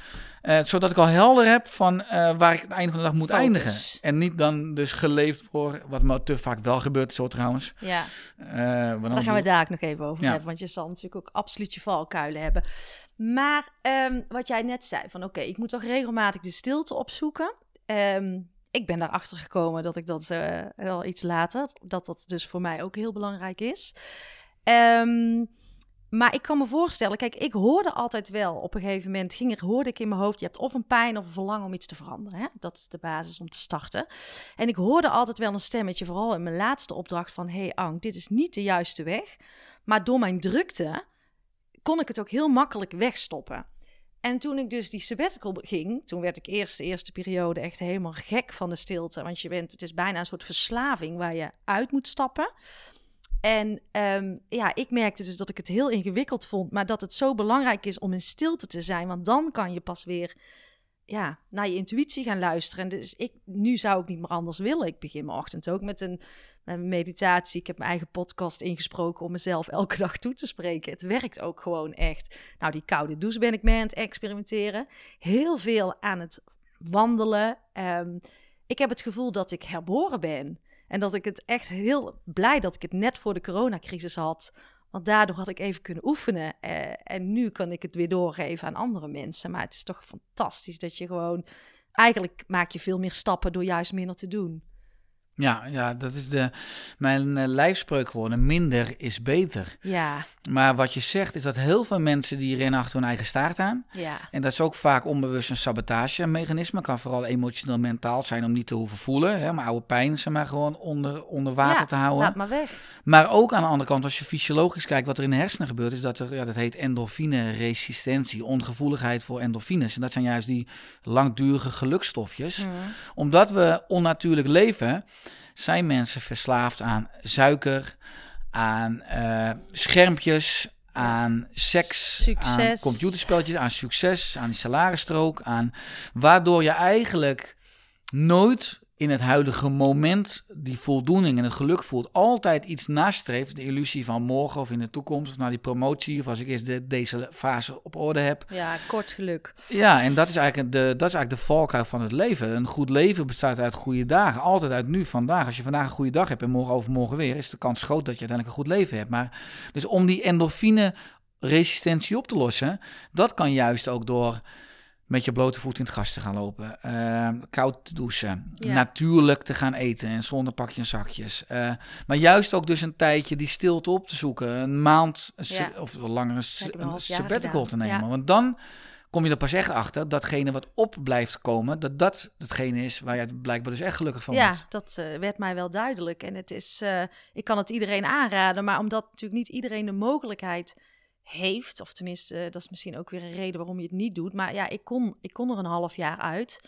Uh, zodat ik al helder heb van uh, waar ik het einde van de dag moet eindigen. En niet dan dus geleefd voor, wat me te vaak wel gebeurt, zo trouwens. Ja, uh, daar gaan we daar ook nog even over hebben. Want je zal natuurlijk ook absoluut je valkuilen hebben. Maar um, wat jij net zei, van oké, ik moet toch regelmatig de stilte opzoeken. Um, ik ben daarachter gekomen dat ik dat al iets later, dat dat dus voor mij ook heel belangrijk is. Um, maar ik kan me voorstellen, kijk, ik hoorde altijd wel op een gegeven moment, ging er, hoorde ik in mijn hoofd, je hebt of een pijn of een verlangen om iets te veranderen. Hè? Dat is de basis om te starten. En ik hoorde altijd wel een stemmetje, vooral in mijn laatste opdracht, van hé hey Ank, dit is niet de juiste weg. Maar door mijn drukte kon ik het ook heel makkelijk wegstoppen. En toen ik dus die sabbatical ging, toen werd ik eerst de eerste periode echt helemaal gek van de stilte. Want je bent, het is bijna een soort verslaving waar je uit moet stappen. En um, ja, ik merkte dus dat ik het heel ingewikkeld vond, maar dat het zo belangrijk is om in stilte te zijn, want dan kan je pas weer ja, naar je intuïtie gaan luisteren. En dus ik, nu zou ik niet meer anders willen. Ik begin mijn ochtend ook met een, met meditatie. Ik heb mijn eigen podcast ingesproken om mezelf elke dag toe te spreken. Het werkt ook gewoon echt. Nou, die koude douche ben ik mee aan het experimenteren. Heel veel aan het wandelen. Ehm, ik heb het gevoel dat ik herboren ben. En dat ik het echt heel blij dat ik het net voor de coronacrisis had. Want daardoor had ik even kunnen oefenen. Eh, en nu kan ik het weer doorgeven aan andere mensen. Maar het is toch fantastisch dat je gewoon. Eigenlijk maak je veel meer stappen door juist minder te doen. Ja, ja, dat is de, mijn uh, lijfspreuk geworden. Minder is beter. Ja. Maar wat je zegt is dat heel veel mensen die rennen achter hun eigen staart aan. Ja. En dat is ook vaak onbewust een sabotagemechanisme. Kan vooral emotioneel mentaal zijn om niet te hoeven voelen. Hè? Maar oude pijn ze maar gewoon onder, onder water ja, te houden. laat maar weg. Maar ook aan de andere kant, als je fysiologisch kijkt wat er in de hersenen gebeurt, is dat er, ja, dat heet endorfine-resistentie, ongevoeligheid voor endorfines. En dat zijn juist die langdurige gelukstofjes. Mhm. Omdat we onnatuurlijk leven, zijn mensen verslaafd aan suiker, aan eh, schermpjes, aan seks, aan computerspelletjes, aan succes, aan die salarisstrook, aan waardoor je eigenlijk nooit in het huidige moment die voldoening en het geluk voelt. Altijd iets nastreeft, de illusie van morgen of in de toekomst, of naar die promotie, of als ik eerst de, deze fase op orde heb. Ja, kort geluk. Ja, en dat is eigenlijk de, dat is eigenlijk de valkuil van het leven. Een goed leven bestaat uit goede dagen. Altijd uit nu, vandaag. Als je vandaag een goede dag hebt en morgen overmorgen weer, is de kans groot dat je uiteindelijk een goed leven hebt. Maar dus om die endorfine resistentie op te lossen, dat kan juist ook door met je blote voet in het gas te gaan lopen, eh, koud te douchen, Ja. natuurlijk te gaan eten en zonder pakje en zakjes. Eh, maar juist ook dus een tijdje die stilte op te zoeken, een maand Ja. of langer een, een sabbatical te nemen. Ja. Want dan kom je er pas echt achter datgene wat op blijft komen, dat dat hetgene is waar je blijkbaar dus echt gelukkig van ja, wordt. dat eh, werd mij wel duidelijk. En het is, eh, ik kan het iedereen aanraden, maar omdat natuurlijk niet iedereen de mogelijkheid heeft, of tenminste, eh, dat is misschien ook weer een reden waarom je het niet doet. Maar ja, ik kon, ik kon er een half jaar uit.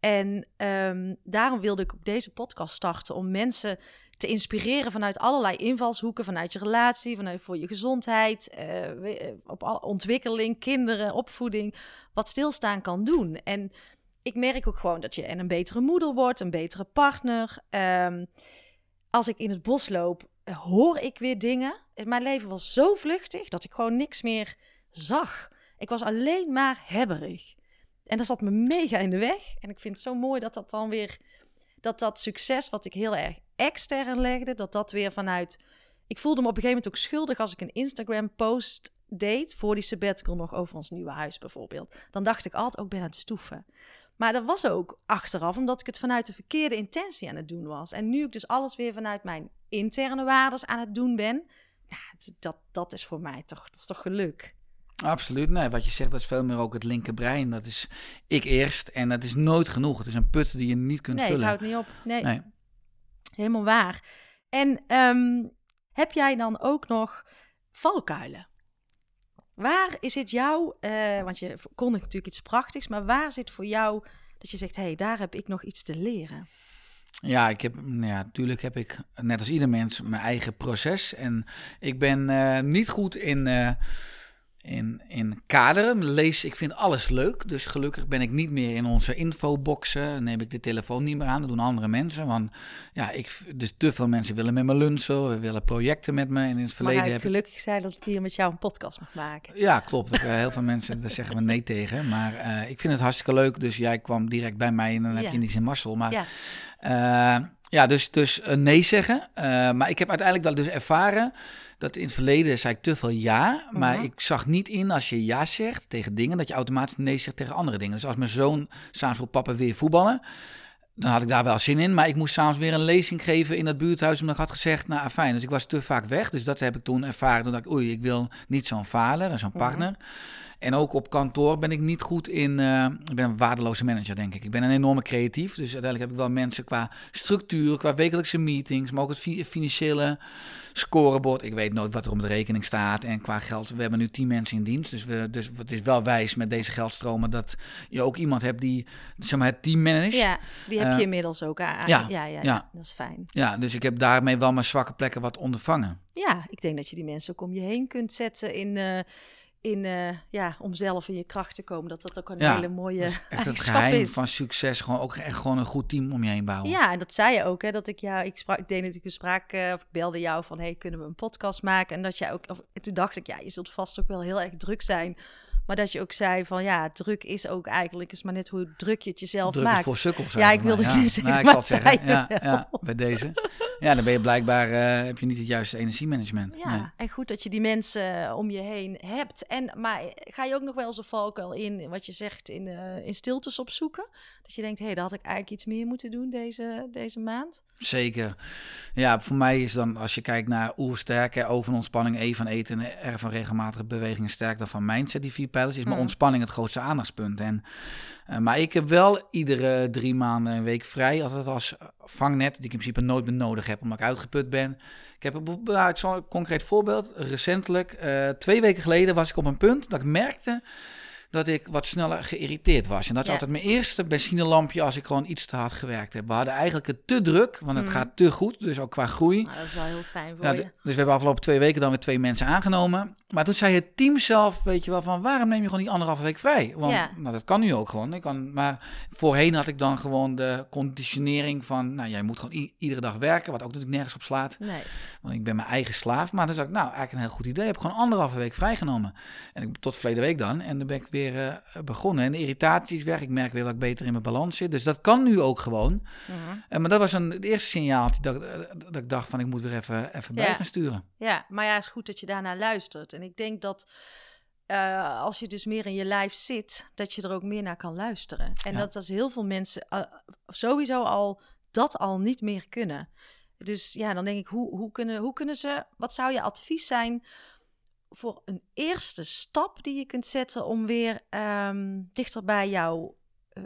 En ehm, daarom wilde ik ook deze podcast starten om mensen te inspireren vanuit allerlei invalshoeken, vanuit je relatie, vanuit voor je gezondheid, eh, eh, op al- ontwikkeling, kinderen, opvoeding, wat stilstaan kan doen. En ik merk ook gewoon dat je en een betere moeder wordt, een betere partner. Ehm, als ik in het bos loop, hoor ik weer dingen. Mijn leven was zo vluchtig dat ik gewoon niks meer zag. Ik was alleen maar hebberig. En dat zat me mega in de weg. En ik vind het zo mooi dat dat dan weer... Dat dat succes wat ik heel erg extern legde, dat dat weer vanuit... Ik voelde me op een gegeven moment ook schuldig als ik een Instagram-post deed... voor die sabbatical nog over ons nieuwe huis bijvoorbeeld. Dan dacht ik altijd, ook oh, ben aan het stoeven. Maar dat was ook achteraf, omdat ik het vanuit de verkeerde intentie aan het doen was. En nu ik dus alles weer vanuit mijn interne waardes aan het doen ben... Ja, dat, dat is voor mij toch, dat is toch geluk. Absoluut. Nee, wat je zegt, dat is veel meer ook het linkerbrein. Dat is ik eerst en dat is nooit genoeg. Het is een put die je niet kunt Nee, het vullen. houdt niet op. Nee, Nee. helemaal waar. En ehm, heb jij dan ook nog valkuilen? Waar is het jou, eh, want je kondigt natuurlijk iets prachtigs, maar waar zit voor jou dat je zegt, hé, hey, daar heb ik nog iets te leren? Ja, ik heb, nou ja, natuurlijk heb ik, net als ieder mens, mijn eigen proces. En ik ben eh, niet goed in, in, in kaderen. Lees, ik vind alles leuk. Dus gelukkig ben ik niet meer in onze infoboxen. Neem ik de telefoon niet meer aan. Dat doen andere mensen. Want ja, ik, dus te veel mensen willen met me lunchen. We willen projecten met me. En in het verleden heb ik gelukkig zijn dat ik hier met jou een podcast mag maken. Ja, klopt. Eh, heel veel mensen, daar zeggen we nee tegen. Maar eh, ik vind het hartstikke leuk. Dus jij kwam direct bij mij en dan heb Ja. je in die zin mazzel. Maar Ja. eh, ja, dus, dus een nee zeggen. Eh, maar ik heb uiteindelijk wel dus ervaren dat in het verleden zei ik te veel ja. Maar Mhm. ik zag niet in als je ja zegt tegen dingen, dat je automatisch nee zegt tegen andere dingen. Dus als mijn zoon s'avonds wil papa weer voetballen, dan had ik daar wel zin in. Maar ik moest s'avonds weer een lezing geven in het buurthuis, omdat ik had gezegd, nou fijn. Dus ik was te vaak weg. Dus dat heb ik toen ervaren. Toen dacht ik, oei, ik wil niet zo'n vader en zo'n Mhm. partner. En ook op kantoor ben ik niet goed in. eh, ik ben een waardeloze manager, denk ik. Ik ben een enorme creatief. Dus uiteindelijk heb ik wel mensen qua structuur, qua wekelijkse meetings, maar ook het fi- financiële scorebord. Ik weet nooit wat er op de rekening staat. En qua geld, we hebben nu tien mensen in dienst. Dus, we, dus het is wel wijs met deze geldstromen dat je ook iemand hebt die zeg maar, het team managt. Ja, die heb Eh, je inmiddels ook ja, Ja, ja, ja, ja. dat is fijn. Ja, dus ik heb daarmee wel mijn zwakke plekken wat ondervangen. Ja, ik denk dat je die mensen ook om je heen kunt zetten in, eh, in eh, ja, om zelf in je kracht te komen. Dat dat ook een Ja, hele mooie Dat is echt het geheim is. van succes. Gewoon ook echt gewoon een goed team om je heen bouwen. Ja, en dat zei je ook, hè, dat ik jou, ik sprak, ik deed natuurlijk een spraak, eh, of ik belde jou van, hey, kunnen we een podcast maken? En dat jij ook, of, toen dacht ik, ja, je zult vast ook wel heel erg druk zijn, Maar dat je ook zei van ja, druk is ook eigenlijk, is maar net hoe druk je het jezelf Druk maakt. voor sukkels. Ja, ik wilde het niet zeggen, Nou, ik maar zeggen. Ja, ja, bij deze. Ja, dan ben je blijkbaar, eh, heb je niet het juiste energiemanagement. Ja, Nee. en goed dat je die mensen om je heen hebt. En, maar ga je ook nog wel eens een valkuil in, wat je zegt, in, eh, in stiltes opzoeken? Dat je denkt, hé, hey, daar had ik eigenlijk iets meer moeten doen deze, deze maand. Zeker. Ja, voor mij is dan, als je kijkt naar oersterk, hè, O van ontspanning, E van eten en van regelmatige bewegingen, sterk dan van mindset, die vier pijlers, is mijn Mhm. ontspanning het grootste aandachtspunt. En, eh, maar ik heb wel iedere drie maanden een week vrij, altijd als vangnet, die ik in principe nooit meer nodig heb, omdat ik uitgeput ben. Ik heb een, nou, ik zal een concreet voorbeeld. Recentelijk, eh, twee weken geleden, was ik op een punt dat ik merkte dat ik wat sneller geïrriteerd was. En dat is Ja. altijd mijn eerste benzinelampje als ik gewoon iets te hard gewerkt heb. We hadden eigenlijk het te druk, want het Mhm. gaat te goed, dus ook qua groei. Nou, dat is wel heel fijn voor Ja, je. dus we hebben afgelopen twee weken dan weer twee mensen aangenomen. Maar toen zei het team zelf, weet je wel, van waarom neem je gewoon die anderhalve week vrij? Want Ja. nou, dat kan nu ook gewoon. Ik kan, maar voorheen had ik dan gewoon de conditionering van, nou jij moet gewoon iedere dag werken, wat ook natuurlijk nergens op slaat. Nee. Want ik ben mijn eigen slaaf. Maar dan zag ik, nou, eigenlijk een heel goed idee. Ik heb gewoon anderhalve week vrijgenomen. En ik, tot verleden week dan. En dan ben ik weer eh, begonnen. En de irritatie is weg. Ik merk weer dat ik beter in mijn balans zit. Dus dat kan nu ook gewoon. Eh, maar dat was een, het eerste signaaltje dat, eh, dat ik dacht van, ik moet weer even, even bij gaan sturen. Ja, maar ja, het is goed dat je daarnaar luistert. En ik denk dat als je dus meer in je lijf zit, dat je er ook meer naar kan luisteren. En Ja. dat als heel veel mensen sowieso al dat al niet meer kunnen. Dus ja, dan denk ik, hoe, hoe, kunnen, hoe kunnen ze, wat zou je advies zijn voor een eerste stap die je kunt zetten om weer ehm, dichter bij jouw eh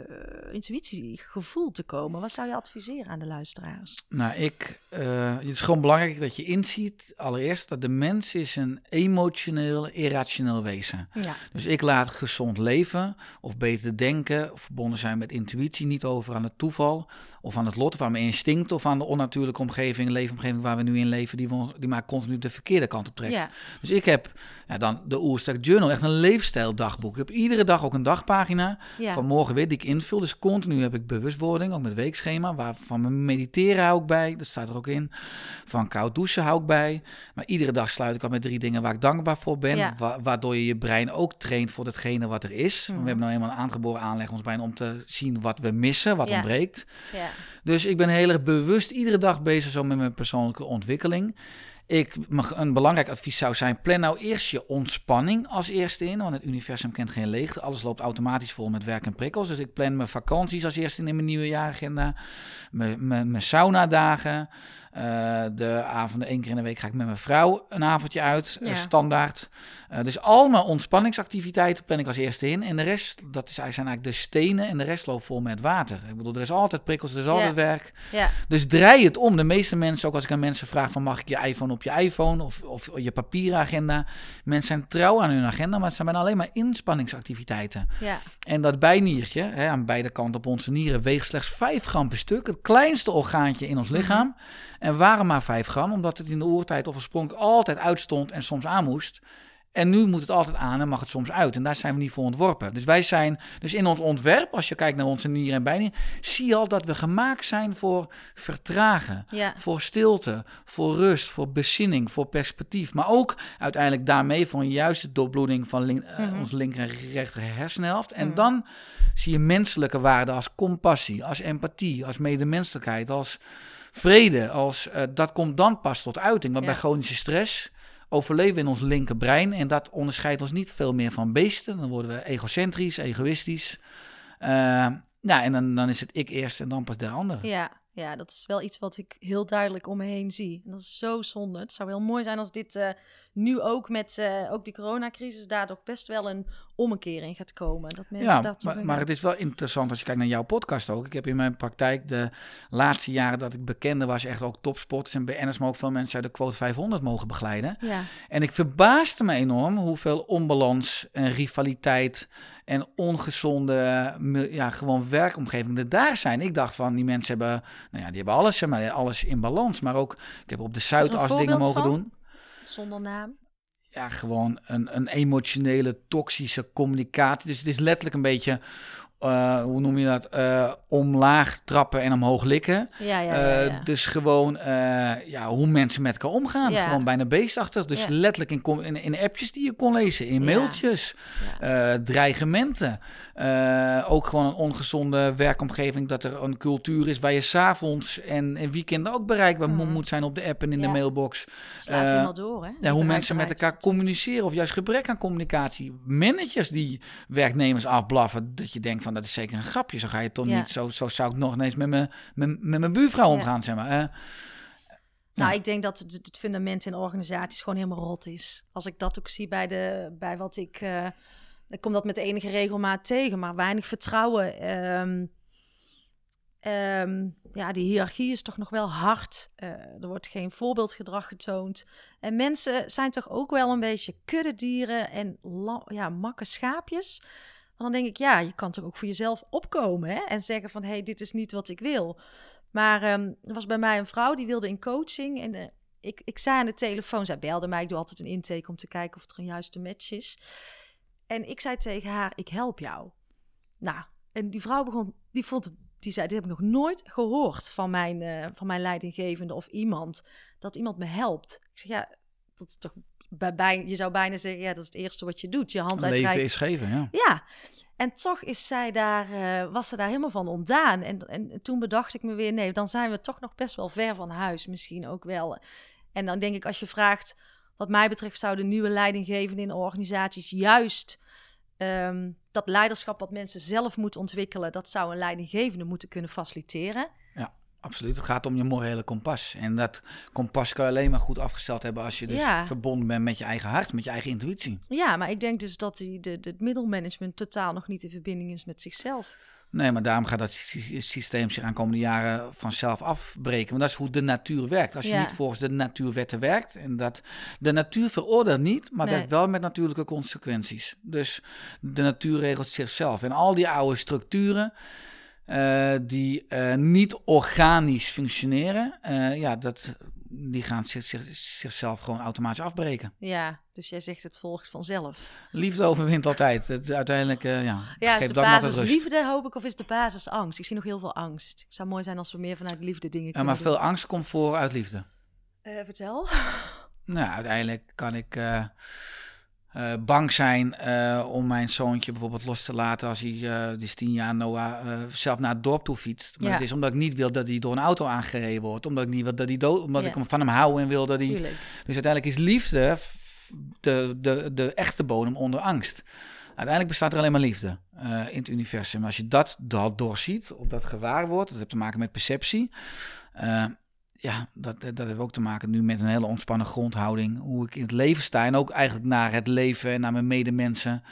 intuïtiegevoel te komen? Wat zou je adviseren aan de luisteraars? Nou, ik, eh, het is gewoon belangrijk dat je inziet, allereerst, dat de mens is een emotioneel, irrationeel wezen. Ja, Dus ik laat gezond leven, of beter denken, of verbonden zijn met intuïtie, niet over aan het toeval, of aan het lot, of aan mijn instinct, of aan de onnatuurlijke omgeving, leefomgeving waar we nu in leven, die, we ons, die maar continu de verkeerde kant op trekt. ja, Dus ik heb ja, dan de Oersterk Journal, echt een leefstijldagboek. Ik heb iedere dag ook een dagpagina ja. van morgen weer die ik invul. Dus continu heb ik bewustwording, ook met weekschema. Waar, van mijn mediteren hou ik bij, dat staat er ook in. Van koud douchen hou ik bij. Maar iedere dag sluit ik al met drie dingen waar ik dankbaar voor ben. Ja. wa- waardoor je je brein ook traint voor datgene wat er is. Want Mhm. We hebben nou eenmaal een aangeboren aanleg ons brein om te zien wat we missen, wat Ja. ontbreekt. ja. Dus ik ben heel erg bewust iedere dag bezig zo met mijn persoonlijke ontwikkeling. Ik, een belangrijk advies zou zijn, plan nou eerst je ontspanning als eerste in. Want het universum kent geen leegte. Alles loopt automatisch vol met werk en prikkels. Dus ik plan mijn vakanties als eerste in in mijn nieuwe jaaragenda. Mijn, mijn, mijn saunadagen. Eh, de avonden, één keer in de week ga ik met mijn vrouw een avondje uit. eh, Ja. standaard. Eh, dus al mijn ontspanningsactiviteiten plan ik als eerste in. En de rest, dat is, zijn eigenlijk de stenen. En de rest loopt vol met water. Ik bedoel, er is altijd prikkels, er is altijd werk. ja. Dus draai het om. De meeste mensen, ook als ik aan mensen vraag van mag ik je iPhone op je iPhone of, of je papieren agenda. Mensen zijn trouw aan hun agenda, maar het zijn bijna alleen maar inspanningsactiviteiten. ja. En dat bijniertje, hè, aan beide kanten op onze nieren, weegt slechts 5 gram per stuk. Het kleinste orgaantje in ons lichaam. En waarom maar 5 gram? Omdat het in de oertijd of oorspronkelijk altijd uitstond en soms aan moest. En nu moet het altijd aan en mag het soms uit. En daar zijn we niet voor ontworpen. Dus wij zijn, dus in ons ontwerp, als je kijkt naar onze nieren en bijnieren, zie je al dat we gemaakt zijn voor vertragen. Ja, Voor stilte, voor rust, voor bezinning, voor perspectief. Maar ook uiteindelijk daarmee voor een juiste doorbloeding van eh, Mhm. ons linker en rechter hersenhelft. En Mhm. dan zie je menselijke waarden als compassie, als empathie, als medemenselijkheid, als vrede. Als, eh, dat komt dan pas tot uiting. Want Ja. bij chronische stress overleven we in ons linkerbrein. En dat onderscheidt ons niet veel meer van beesten. Dan worden we egocentrisch, egoïstisch. Eh, ja, en dan, dan is het ik eerst en dan pas de ander. ja, ja, dat is wel iets wat ik heel duidelijk om me heen zie. En dat is zo zonde. Het zou heel mooi zijn als dit eh, nu ook met eh, ook die coronacrisis daardoor best wel een ommekeer gaat komen. Dat mensen Ja, dat maar, maar het is wel interessant als je kijkt naar jouw podcast ook. Ik heb in mijn praktijk de laatste jaren dat ik bekende was, echt ook topsporters en BN'ers, maar ook veel mensen uit de quote 500 mogen begeleiden. Ja, En ik verbaasde me enorm hoeveel onbalans en rivaliteit en ongezonde ja, gewoon werkomgeving er daar zijn. Ik dacht van, die mensen hebben, nou ja, die hebben alles, maar, alles in balans. Maar ook, ik heb op de Zuidas dingen mogen van? doen. Zonder naam. Ja, gewoon een, een emotionele, toxische communicatie. Dus het is letterlijk een beetje eh, hoe noem je dat, eh, omlaag trappen en omhoog likken. Ja, ja, Eh, ja. Dus gewoon ja, hoe mensen met elkaar omgaan. Gewoon bijna beestachtig. Dus letterlijk in, in, in appjes die je kon lezen, in mailtjes, dreigementen. Ook gewoon een ongezonde werkomgeving, dat er een cultuur is waar je s'avonds en, en weekenden ook bereikbaar Mhm. moet zijn op de app en in de mailbox. Slaat helemaal door, hè? Ja, hoe mensen met elkaar communiceren of juist gebrek aan communicatie. Managers die werknemers afblaffen, dat je denkt van dat is zeker een grapje. Zo ga je toch Ja. niet, zo, zo zou ik nog ineens met mijn, met, met mijn buurvrouw Ja. omgaan, zeg maar. Nou, Ja. ik denk dat het, het fundament in organisaties gewoon helemaal rot is. Als ik dat ook zie bij, de, bij wat ik... eh ik kom dat met enige regelmaat tegen, maar weinig vertrouwen. Ehm, ehm, ja, die hiërarchie is toch nog wel hard. Eh, er wordt geen voorbeeldgedrag getoond. En mensen zijn toch ook wel een beetje kuddedieren en ja, makke schaapjes. Dan denk ik, ja, je kan toch ook voor jezelf opkomen hè? en zeggen van... hé, hey, dit is niet wat ik wil. Maar ehm, er was bij mij een vrouw die wilde in coaching. En eh, ik, ik zei aan de telefoon, zij belde mij. Ik doe altijd een intake om te kijken of er een juiste match is. En ik zei tegen haar, ik help jou. Nou, en die vrouw begon, die vond die zei, dit heb ik nog nooit gehoord van mijn, eh, van mijn leidinggevende of iemand. Dat iemand me helpt. Ik zeg, ja, dat is toch bij, bij, je zou bijna zeggen, ja, dat is het eerste wat je doet. Je hand leven uitreiken. is geven, ja. Ja, en toch is zij daar, eh, was ze daar helemaal van ontdaan. En, en toen bedacht ik me weer, nee, dan zijn we toch nog best wel ver van huis, misschien ook wel. En dan denk ik, als je vraagt, wat mij betreft, zouden nieuwe leidinggevenden in organisaties juist ehm, dat leiderschap wat mensen zelf moeten ontwikkelen, dat zou een leidinggevende moeten kunnen faciliteren. Absoluut. Het gaat om je morele kompas. En dat kompas kan je alleen maar goed afgesteld hebben als je dus Ja. verbonden bent met je eigen hart, met je eigen intuïtie. Ja, maar ik denk dus dat die, de, het middelmanagement totaal nog niet in verbinding is met zichzelf. Nee, maar daarom gaat dat sy- systeem zich aankomende jaren vanzelf afbreken. Want dat is hoe de natuur werkt. Als je Ja. niet volgens de natuurwetten werkt. En dat de natuur veroordeelt niet, maar Nee. werkt wel met natuurlijke consequenties. Dus de natuur regelt zichzelf. En al die oude structuren. Eh, die eh, niet organisch functioneren, eh, ja, dat, die gaan zich, zich- zichzelf gewoon automatisch afbreken. Ja, dus jij zegt het volgt vanzelf. Liefde overwint altijd. Het, uiteindelijk, ja, Ja, is de dat basis liefde, hoop ik, of is de basis angst? Ik zie nog heel veel angst. Het zou mooi zijn als we meer vanuit liefde dingen kunnen maar veel angst komt voor uit liefde. vertel. Nou, uiteindelijk kan ik eh, bang zijn eh, om mijn zoontje bijvoorbeeld los te laten als hij, eh die is tien jaar, Noah, zelf naar het dorp toe fietst. Maar Ja. het is omdat ik niet wil dat hij door een auto aangereden wordt. Omdat ik niet wil dat hij dood, omdat Ja. ik hem van hem hou en wil dat hij... Tuurlijk. Dus uiteindelijk is liefde de, de, de echte bodem onder angst. Uiteindelijk bestaat er alleen maar liefde in het universum. Als je dat, dat doorziet, of dat gewaar wordt, dat heeft te maken met perceptie. Ja, dat, dat heeft ook te maken nu met een hele ontspannen grondhouding. Hoe ik in het leven sta en ook eigenlijk naar het leven en naar mijn medemensen.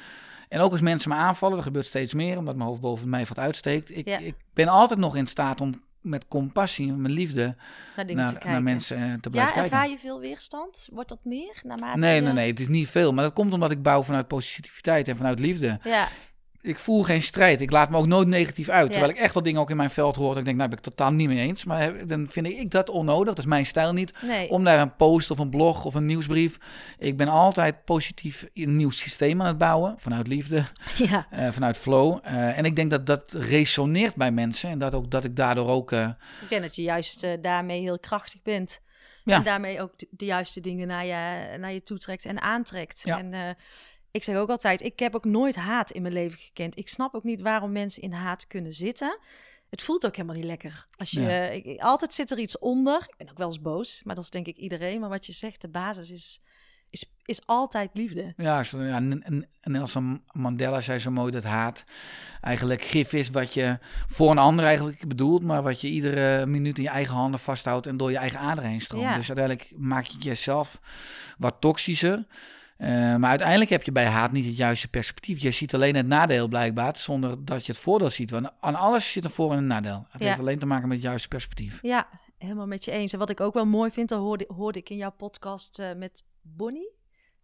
En ook als mensen me aanvallen, dat gebeurt steeds meer, omdat mijn hoofd boven mij wat uitsteekt. Ik, Ja. ik ben altijd nog in staat om met compassie, met liefde, Naar naar, mensen eh, te blijven ja, kijken. ervaar je veel weerstand? Wordt dat meer naarmate Nee, je- nee, nee, het is niet veel. Maar dat komt omdat ik bouw vanuit positiviteit en vanuit liefde. Ja, Ik voel geen strijd. Ik laat me ook nooit negatief uit. Ja. Terwijl ik echt wat dingen ook in mijn veld hoor. Dat ik denk, nou ben ik totaal niet mee eens. Maar dan vind ik dat onnodig. Dat is mijn stijl niet. nee. Om daar een post of een blog of een nieuwsbrief. Ik ben altijd positief een nieuw systeem aan het bouwen. Vanuit liefde, Ja, eh, vanuit flow. Eh, en ik denk dat dat resoneert bij mensen. En dat, ook, dat ik daardoor ook... eh, ik denk dat je juist daarmee heel krachtig bent. Ja. En daarmee ook de, de juiste dingen naar je, naar je toe trekt en aantrekt. Ja. En ik zeg ook altijd, ik heb ook nooit haat in mijn leven gekend. Ik snap ook niet waarom mensen in haat kunnen zitten. Het voelt ook helemaal niet lekker. Als je, Ja. ik- ik- altijd zit er iets onder. Ik ben ook wel eens boos, maar dat is denk ik iedereen. Maar wat je zegt, de basis is, is, is altijd liefde. Ja, zo- ja, N- N- Nelson Mandela zei zo mooi dat haat eigenlijk gif is wat je voor een ander eigenlijk bedoelt, maar wat je iedere minuut in je eigen handen vasthoudt en door je eigen aderen heen stroomt. Ja. Dus uiteindelijk maak je jezelf wat toxischer. Eh, maar uiteindelijk heb je bij haat niet het juiste perspectief. Je ziet alleen het nadeel blijkbaar, zonder dat je het voordeel ziet. Want aan alles zit een voor- en een nadeel. Het Ja. heeft alleen te maken met het juiste perspectief. Ja, helemaal met je eens. En wat ik ook wel mooi vind, dat hoorde, hoorde ik in jouw podcast eh, met Bonnie.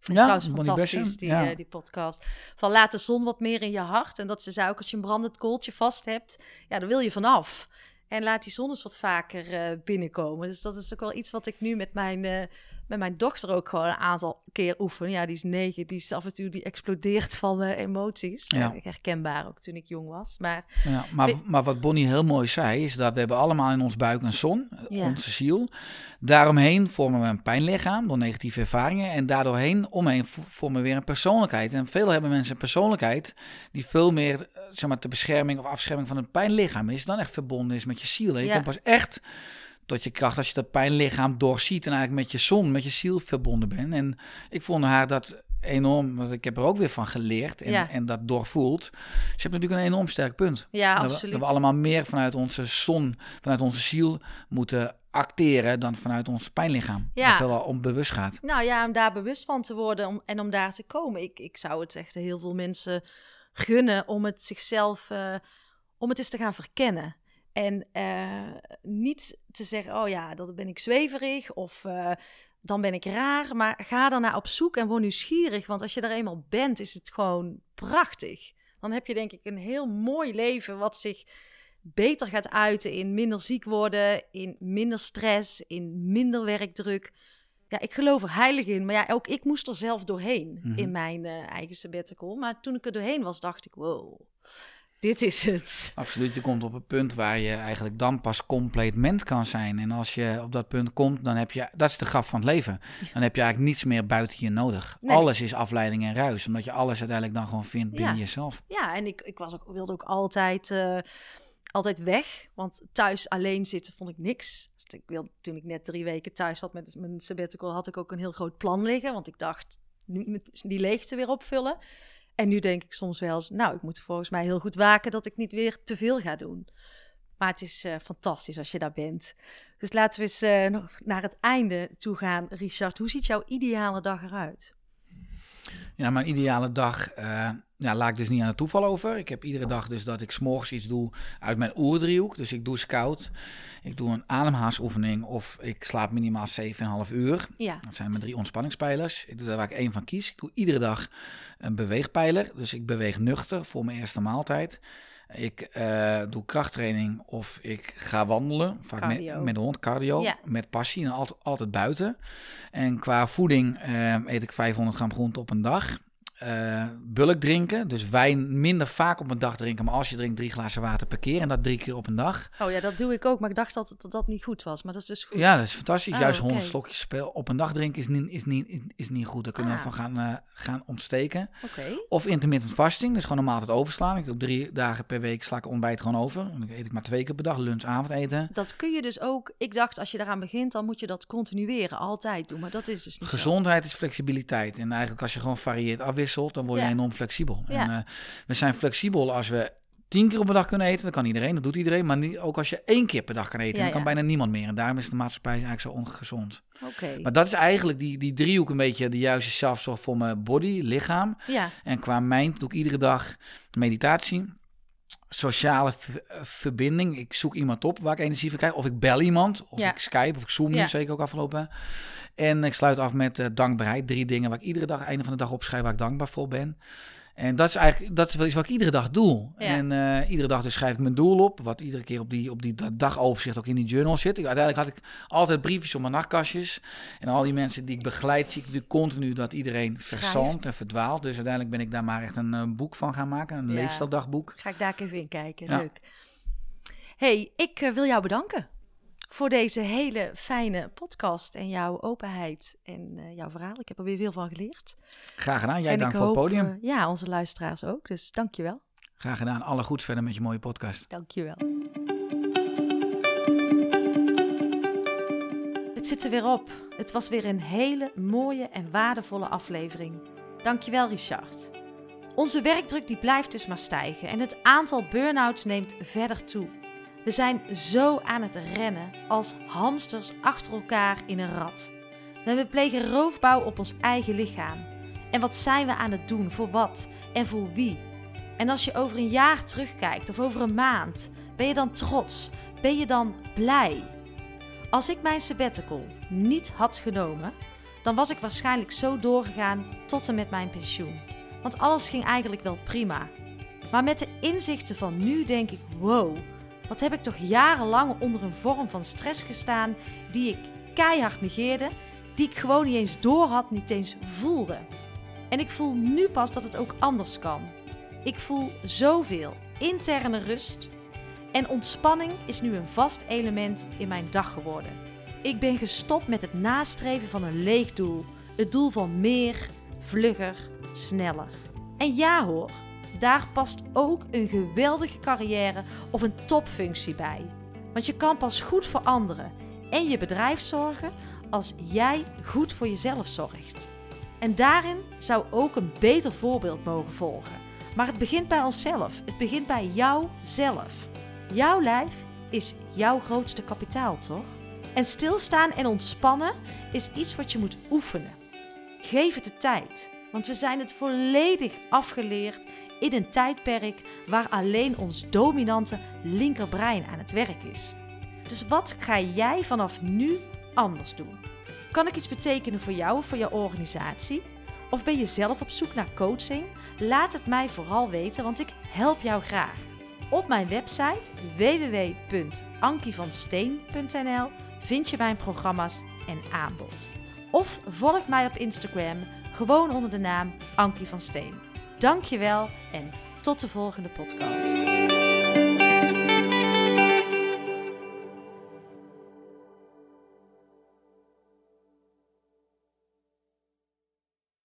Ja, trouwens Bonnie fantastisch, die, ja. eh, die podcast. Van laat de zon wat meer in je hart. En dat ze zei ook, als je een brandend kooltje vast hebt, ja, daar wil je vanaf. En laat die zon eens wat vaker binnenkomen. Dus dat is ook wel iets wat ik nu met mijn, met mijn dochter ook gewoon een aantal keer oefenen. Ja, die is negen, die is af en toe, die explodeert van uh, emoties. Ja. Uh, herkenbaar ook toen ik jong was. Maar, Ja, maar, We- maar wat Bonnie heel mooi zei, is dat we hebben allemaal in ons buik een zon, eh, Ja. onze ziel. Daaromheen vormen we een pijnlichaam door negatieve ervaringen. En daardoorheen, omheen, vo- vormen we weer een persoonlijkheid. En veel hebben mensen een persoonlijkheid die veel meer, eh, zeg maar, de bescherming of afscherming van het pijnlichaam is, dan echt verbonden is met je ziel. En je Ja. komt pas echt tot je kracht als je dat pijnlichaam doorziet en eigenlijk met je zon, met je ziel verbonden bent. En ik vond haar dat enorm, want ik heb er ook weer van geleerd en, Ja. en dat doorvoelt. Ze heeft natuurlijk een enorm sterk punt. ja, Dat we, absoluut. dat we allemaal meer vanuit onze zon, vanuit onze ziel moeten acteren dan vanuit ons pijnlichaam. Ja. Dat wel onbewust gaat. Nou ja, om daar bewust van te worden om, en om daar te komen. Ik, ik zou het echt heel veel mensen gunnen om het zichzelf, eh, om het eens te gaan verkennen. En eh, niet te zeggen, oh ja, dat ben ik zweverig of eh, dan ben ik raar. Maar ga daarna op zoek en word nieuwsgierig. Want als je er eenmaal bent, is het gewoon prachtig. Dan heb je denk ik een heel mooi leven wat zich beter gaat uiten in minder ziek worden, in minder stress, in minder werkdruk. Ja, ik geloof er heilig in. Maar ja, ook ik moest er zelf doorheen Mhm. in mijn eh, eigen sabbatical. Maar toen ik er doorheen was, dacht ik, wow, dit is het. Absoluut, je komt op een punt waar je eigenlijk dan pas compleet mens kan zijn. En als je op dat punt komt, dan heb je, dat is de grap van het leven. Dan heb je eigenlijk niets meer buiten je nodig. Nee. Alles is afleiding en ruis, omdat je alles uiteindelijk dan gewoon vindt binnen Ja. jezelf. Ja, en ik, ik was ook, wilde ook altijd, eh, altijd weg. Want thuis alleen zitten vond ik niks. Dus ik wilde, toen ik net drie weken thuis zat met mijn sabbatical, had ik ook een heel groot plan liggen. Want ik dacht, die leegte weer opvullen. En nu denk ik soms wel eens, nou, ik moet volgens mij heel goed waken dat ik niet weer te veel ga doen. Maar het is eh, fantastisch als je daar bent. Dus laten we eens eh, nog naar het einde toe gaan. Richard, hoe ziet jouw ideale dag eruit? Ja, mijn ideale dag eh, ja, laat ik dus niet aan het toeval over. Ik heb iedere dag dus dat ik s'morgens iets doe uit mijn oerdriehoek. Dus ik doe scout, ik doe een ademhalingsoefening of ik slaap minimaal 7,5 uur. Ja, Dat zijn mijn drie ontspanningspijlers. Ik doe daar waar ik één van kies. Ik doe iedere dag een beweegpijler. Dus ik beweeg nuchter voor mijn eerste maaltijd. Ik eh, doe krachttraining of ik ga wandelen. Vaak met, met de hond, cardio. Ja. Met passie en altijd, altijd buiten. En qua voeding eh, eet ik 500 gram groente op een dag. Eh, bulk drinken, dus wijn minder vaak op een dag drinken. Maar als je drinkt, drie glazen water per keer. En dat drie keer op een dag. oh ja, dat doe ik ook. Maar ik dacht altijd dat dat niet goed was. Maar dat is dus goed. Ja, dat is fantastisch. Oh, Juist oké. 100 slokjes op een dag drinken is niet, is niet, is niet goed. Daar kunnen we Ah. van gaan, eh, gaan ontsteken. Oké. Of intermittent fasting, dus gewoon normaal het overslaan. Ik doe drie dagen per week sla ik ontbijt gewoon over. En dan eet ik maar twee keer per dag, lunch, avondeten. Dat kun je dus ook. Ik dacht, als je daaraan begint, dan moet je dat continueren, altijd doen. Maar dat is dus niet zo. Gezondheid is flexibiliteit. En eigenlijk als je gewoon varieert afwisselt, dan word je enorm flexibel. En, eh, we zijn flexibel als we tien keer op een dag kunnen eten. Dat kan iedereen, dat doet iedereen. Maar niet, ook als je één keer per dag kan eten, dan kan bijna niemand meer. En daarom is de maatschappij eigenlijk zo ongezond. Oké. Maar dat is eigenlijk die, die driehoek een beetje de juiste zelfzorg voor mijn body, lichaam. Ja, En qua mind doe ik iedere dag meditatie. Sociale verbinding. Ik zoek iemand op waar ik energie van krijg. Of ik bel iemand. Of Ja. ik Skype. Of ik Zoom nu, Ja. zeker ook afgelopen. En ik sluit af met eh, dankbaarheid. Drie dingen waar ik iedere dag, einde van de dag opschrijf waar ik dankbaar voor ben. En dat is eigenlijk dat is wel iets wat ik iedere dag doe. Ja. En eh, iedere dag dus schrijf ik mijn doel op. Wat iedere keer op die, op die da- dagoverzicht ook in die journal zit. Ik, uiteindelijk had ik altijd briefjes op mijn nachtkastjes. En al die mensen die ik begeleid, zie ik natuurlijk continu dat iedereen verzandt en verdwaalt. Dus uiteindelijk ben ik daar maar echt een eh, boek van gaan maken. Een Ja. leefstijldagboek. ga ik daar even in kijken. Ja. Leuk. hey, ik eh, wil jou bedanken voor deze hele fijne podcast en jouw openheid en eh, jouw verhaal. Ik heb er weer veel van geleerd. Graag gedaan. Jij en dank voor het podium. eh, ja, onze luisteraars ook. Dus dank je wel. Graag gedaan. Alle goed verder met je mooie podcast. Dank je wel. Het zit er weer op. Het was weer een hele mooie en waardevolle aflevering. Dankjewel Richard. Onze werkdruk die blijft dus maar stijgen en het aantal burn-outs neemt verder toe. We zijn zo aan het rennen als hamsters achter elkaar in een. En we plegen roofbouw op ons eigen lichaam. En wat zijn we aan het doen? Voor wat? En voor wie? En als je over een jaar terugkijkt of over een maand, ben je dan trots? Ben je dan blij? Als ik mijn sabbatical niet had genomen, dan was ik waarschijnlijk zo doorgegaan tot en met mijn pensioen. Want alles ging eigenlijk wel prima. Maar met de inzichten van nu denk ik: wow, wat heb ik toch jarenlang onder een vorm van stress gestaan die ik keihard negeerde die ik gewoon niet eens door had, niet eens voelde. En ik voel nu pas dat het ook anders kan. Ik voel zoveel interne rust en ontspanning is nu een vast element in mijn dag geworden. Ik ben gestopt met het nastreven van een leeg doel, het doel van meer, vlugger, sneller. En ja hoor, daar past ook een geweldige carrière of een topfunctie bij. Want je kan pas goed voor anderen en je bedrijf zorgen als jij goed voor jezelf zorgt. En daarin zou ook een beter voorbeeld mogen volgen. Maar het begint bij onszelf. Het begint bij jouzelf. Jouw lijf is jouw grootste kapitaal, toch? En stilstaan en ontspannen is iets wat je moet oefenen. Geef het de tijd, want we zijn het volledig afgeleerd in een tijdperk waar alleen ons dominante linkerbrein aan het werk is. Dus wat ga jij vanaf nu anders doen? Kan ik iets betekenen voor jou of voor jouw organisatie? Of ben je zelf op zoek naar coaching? Laat het mij vooral weten, want ik help jou graag. Op mijn website www.ankievansteen.nl vind je mijn programma's en aanbod. Of volg mij op Instagram gewoon onder de naam Ankie van Steen. Dankjewel en tot de volgende podcast.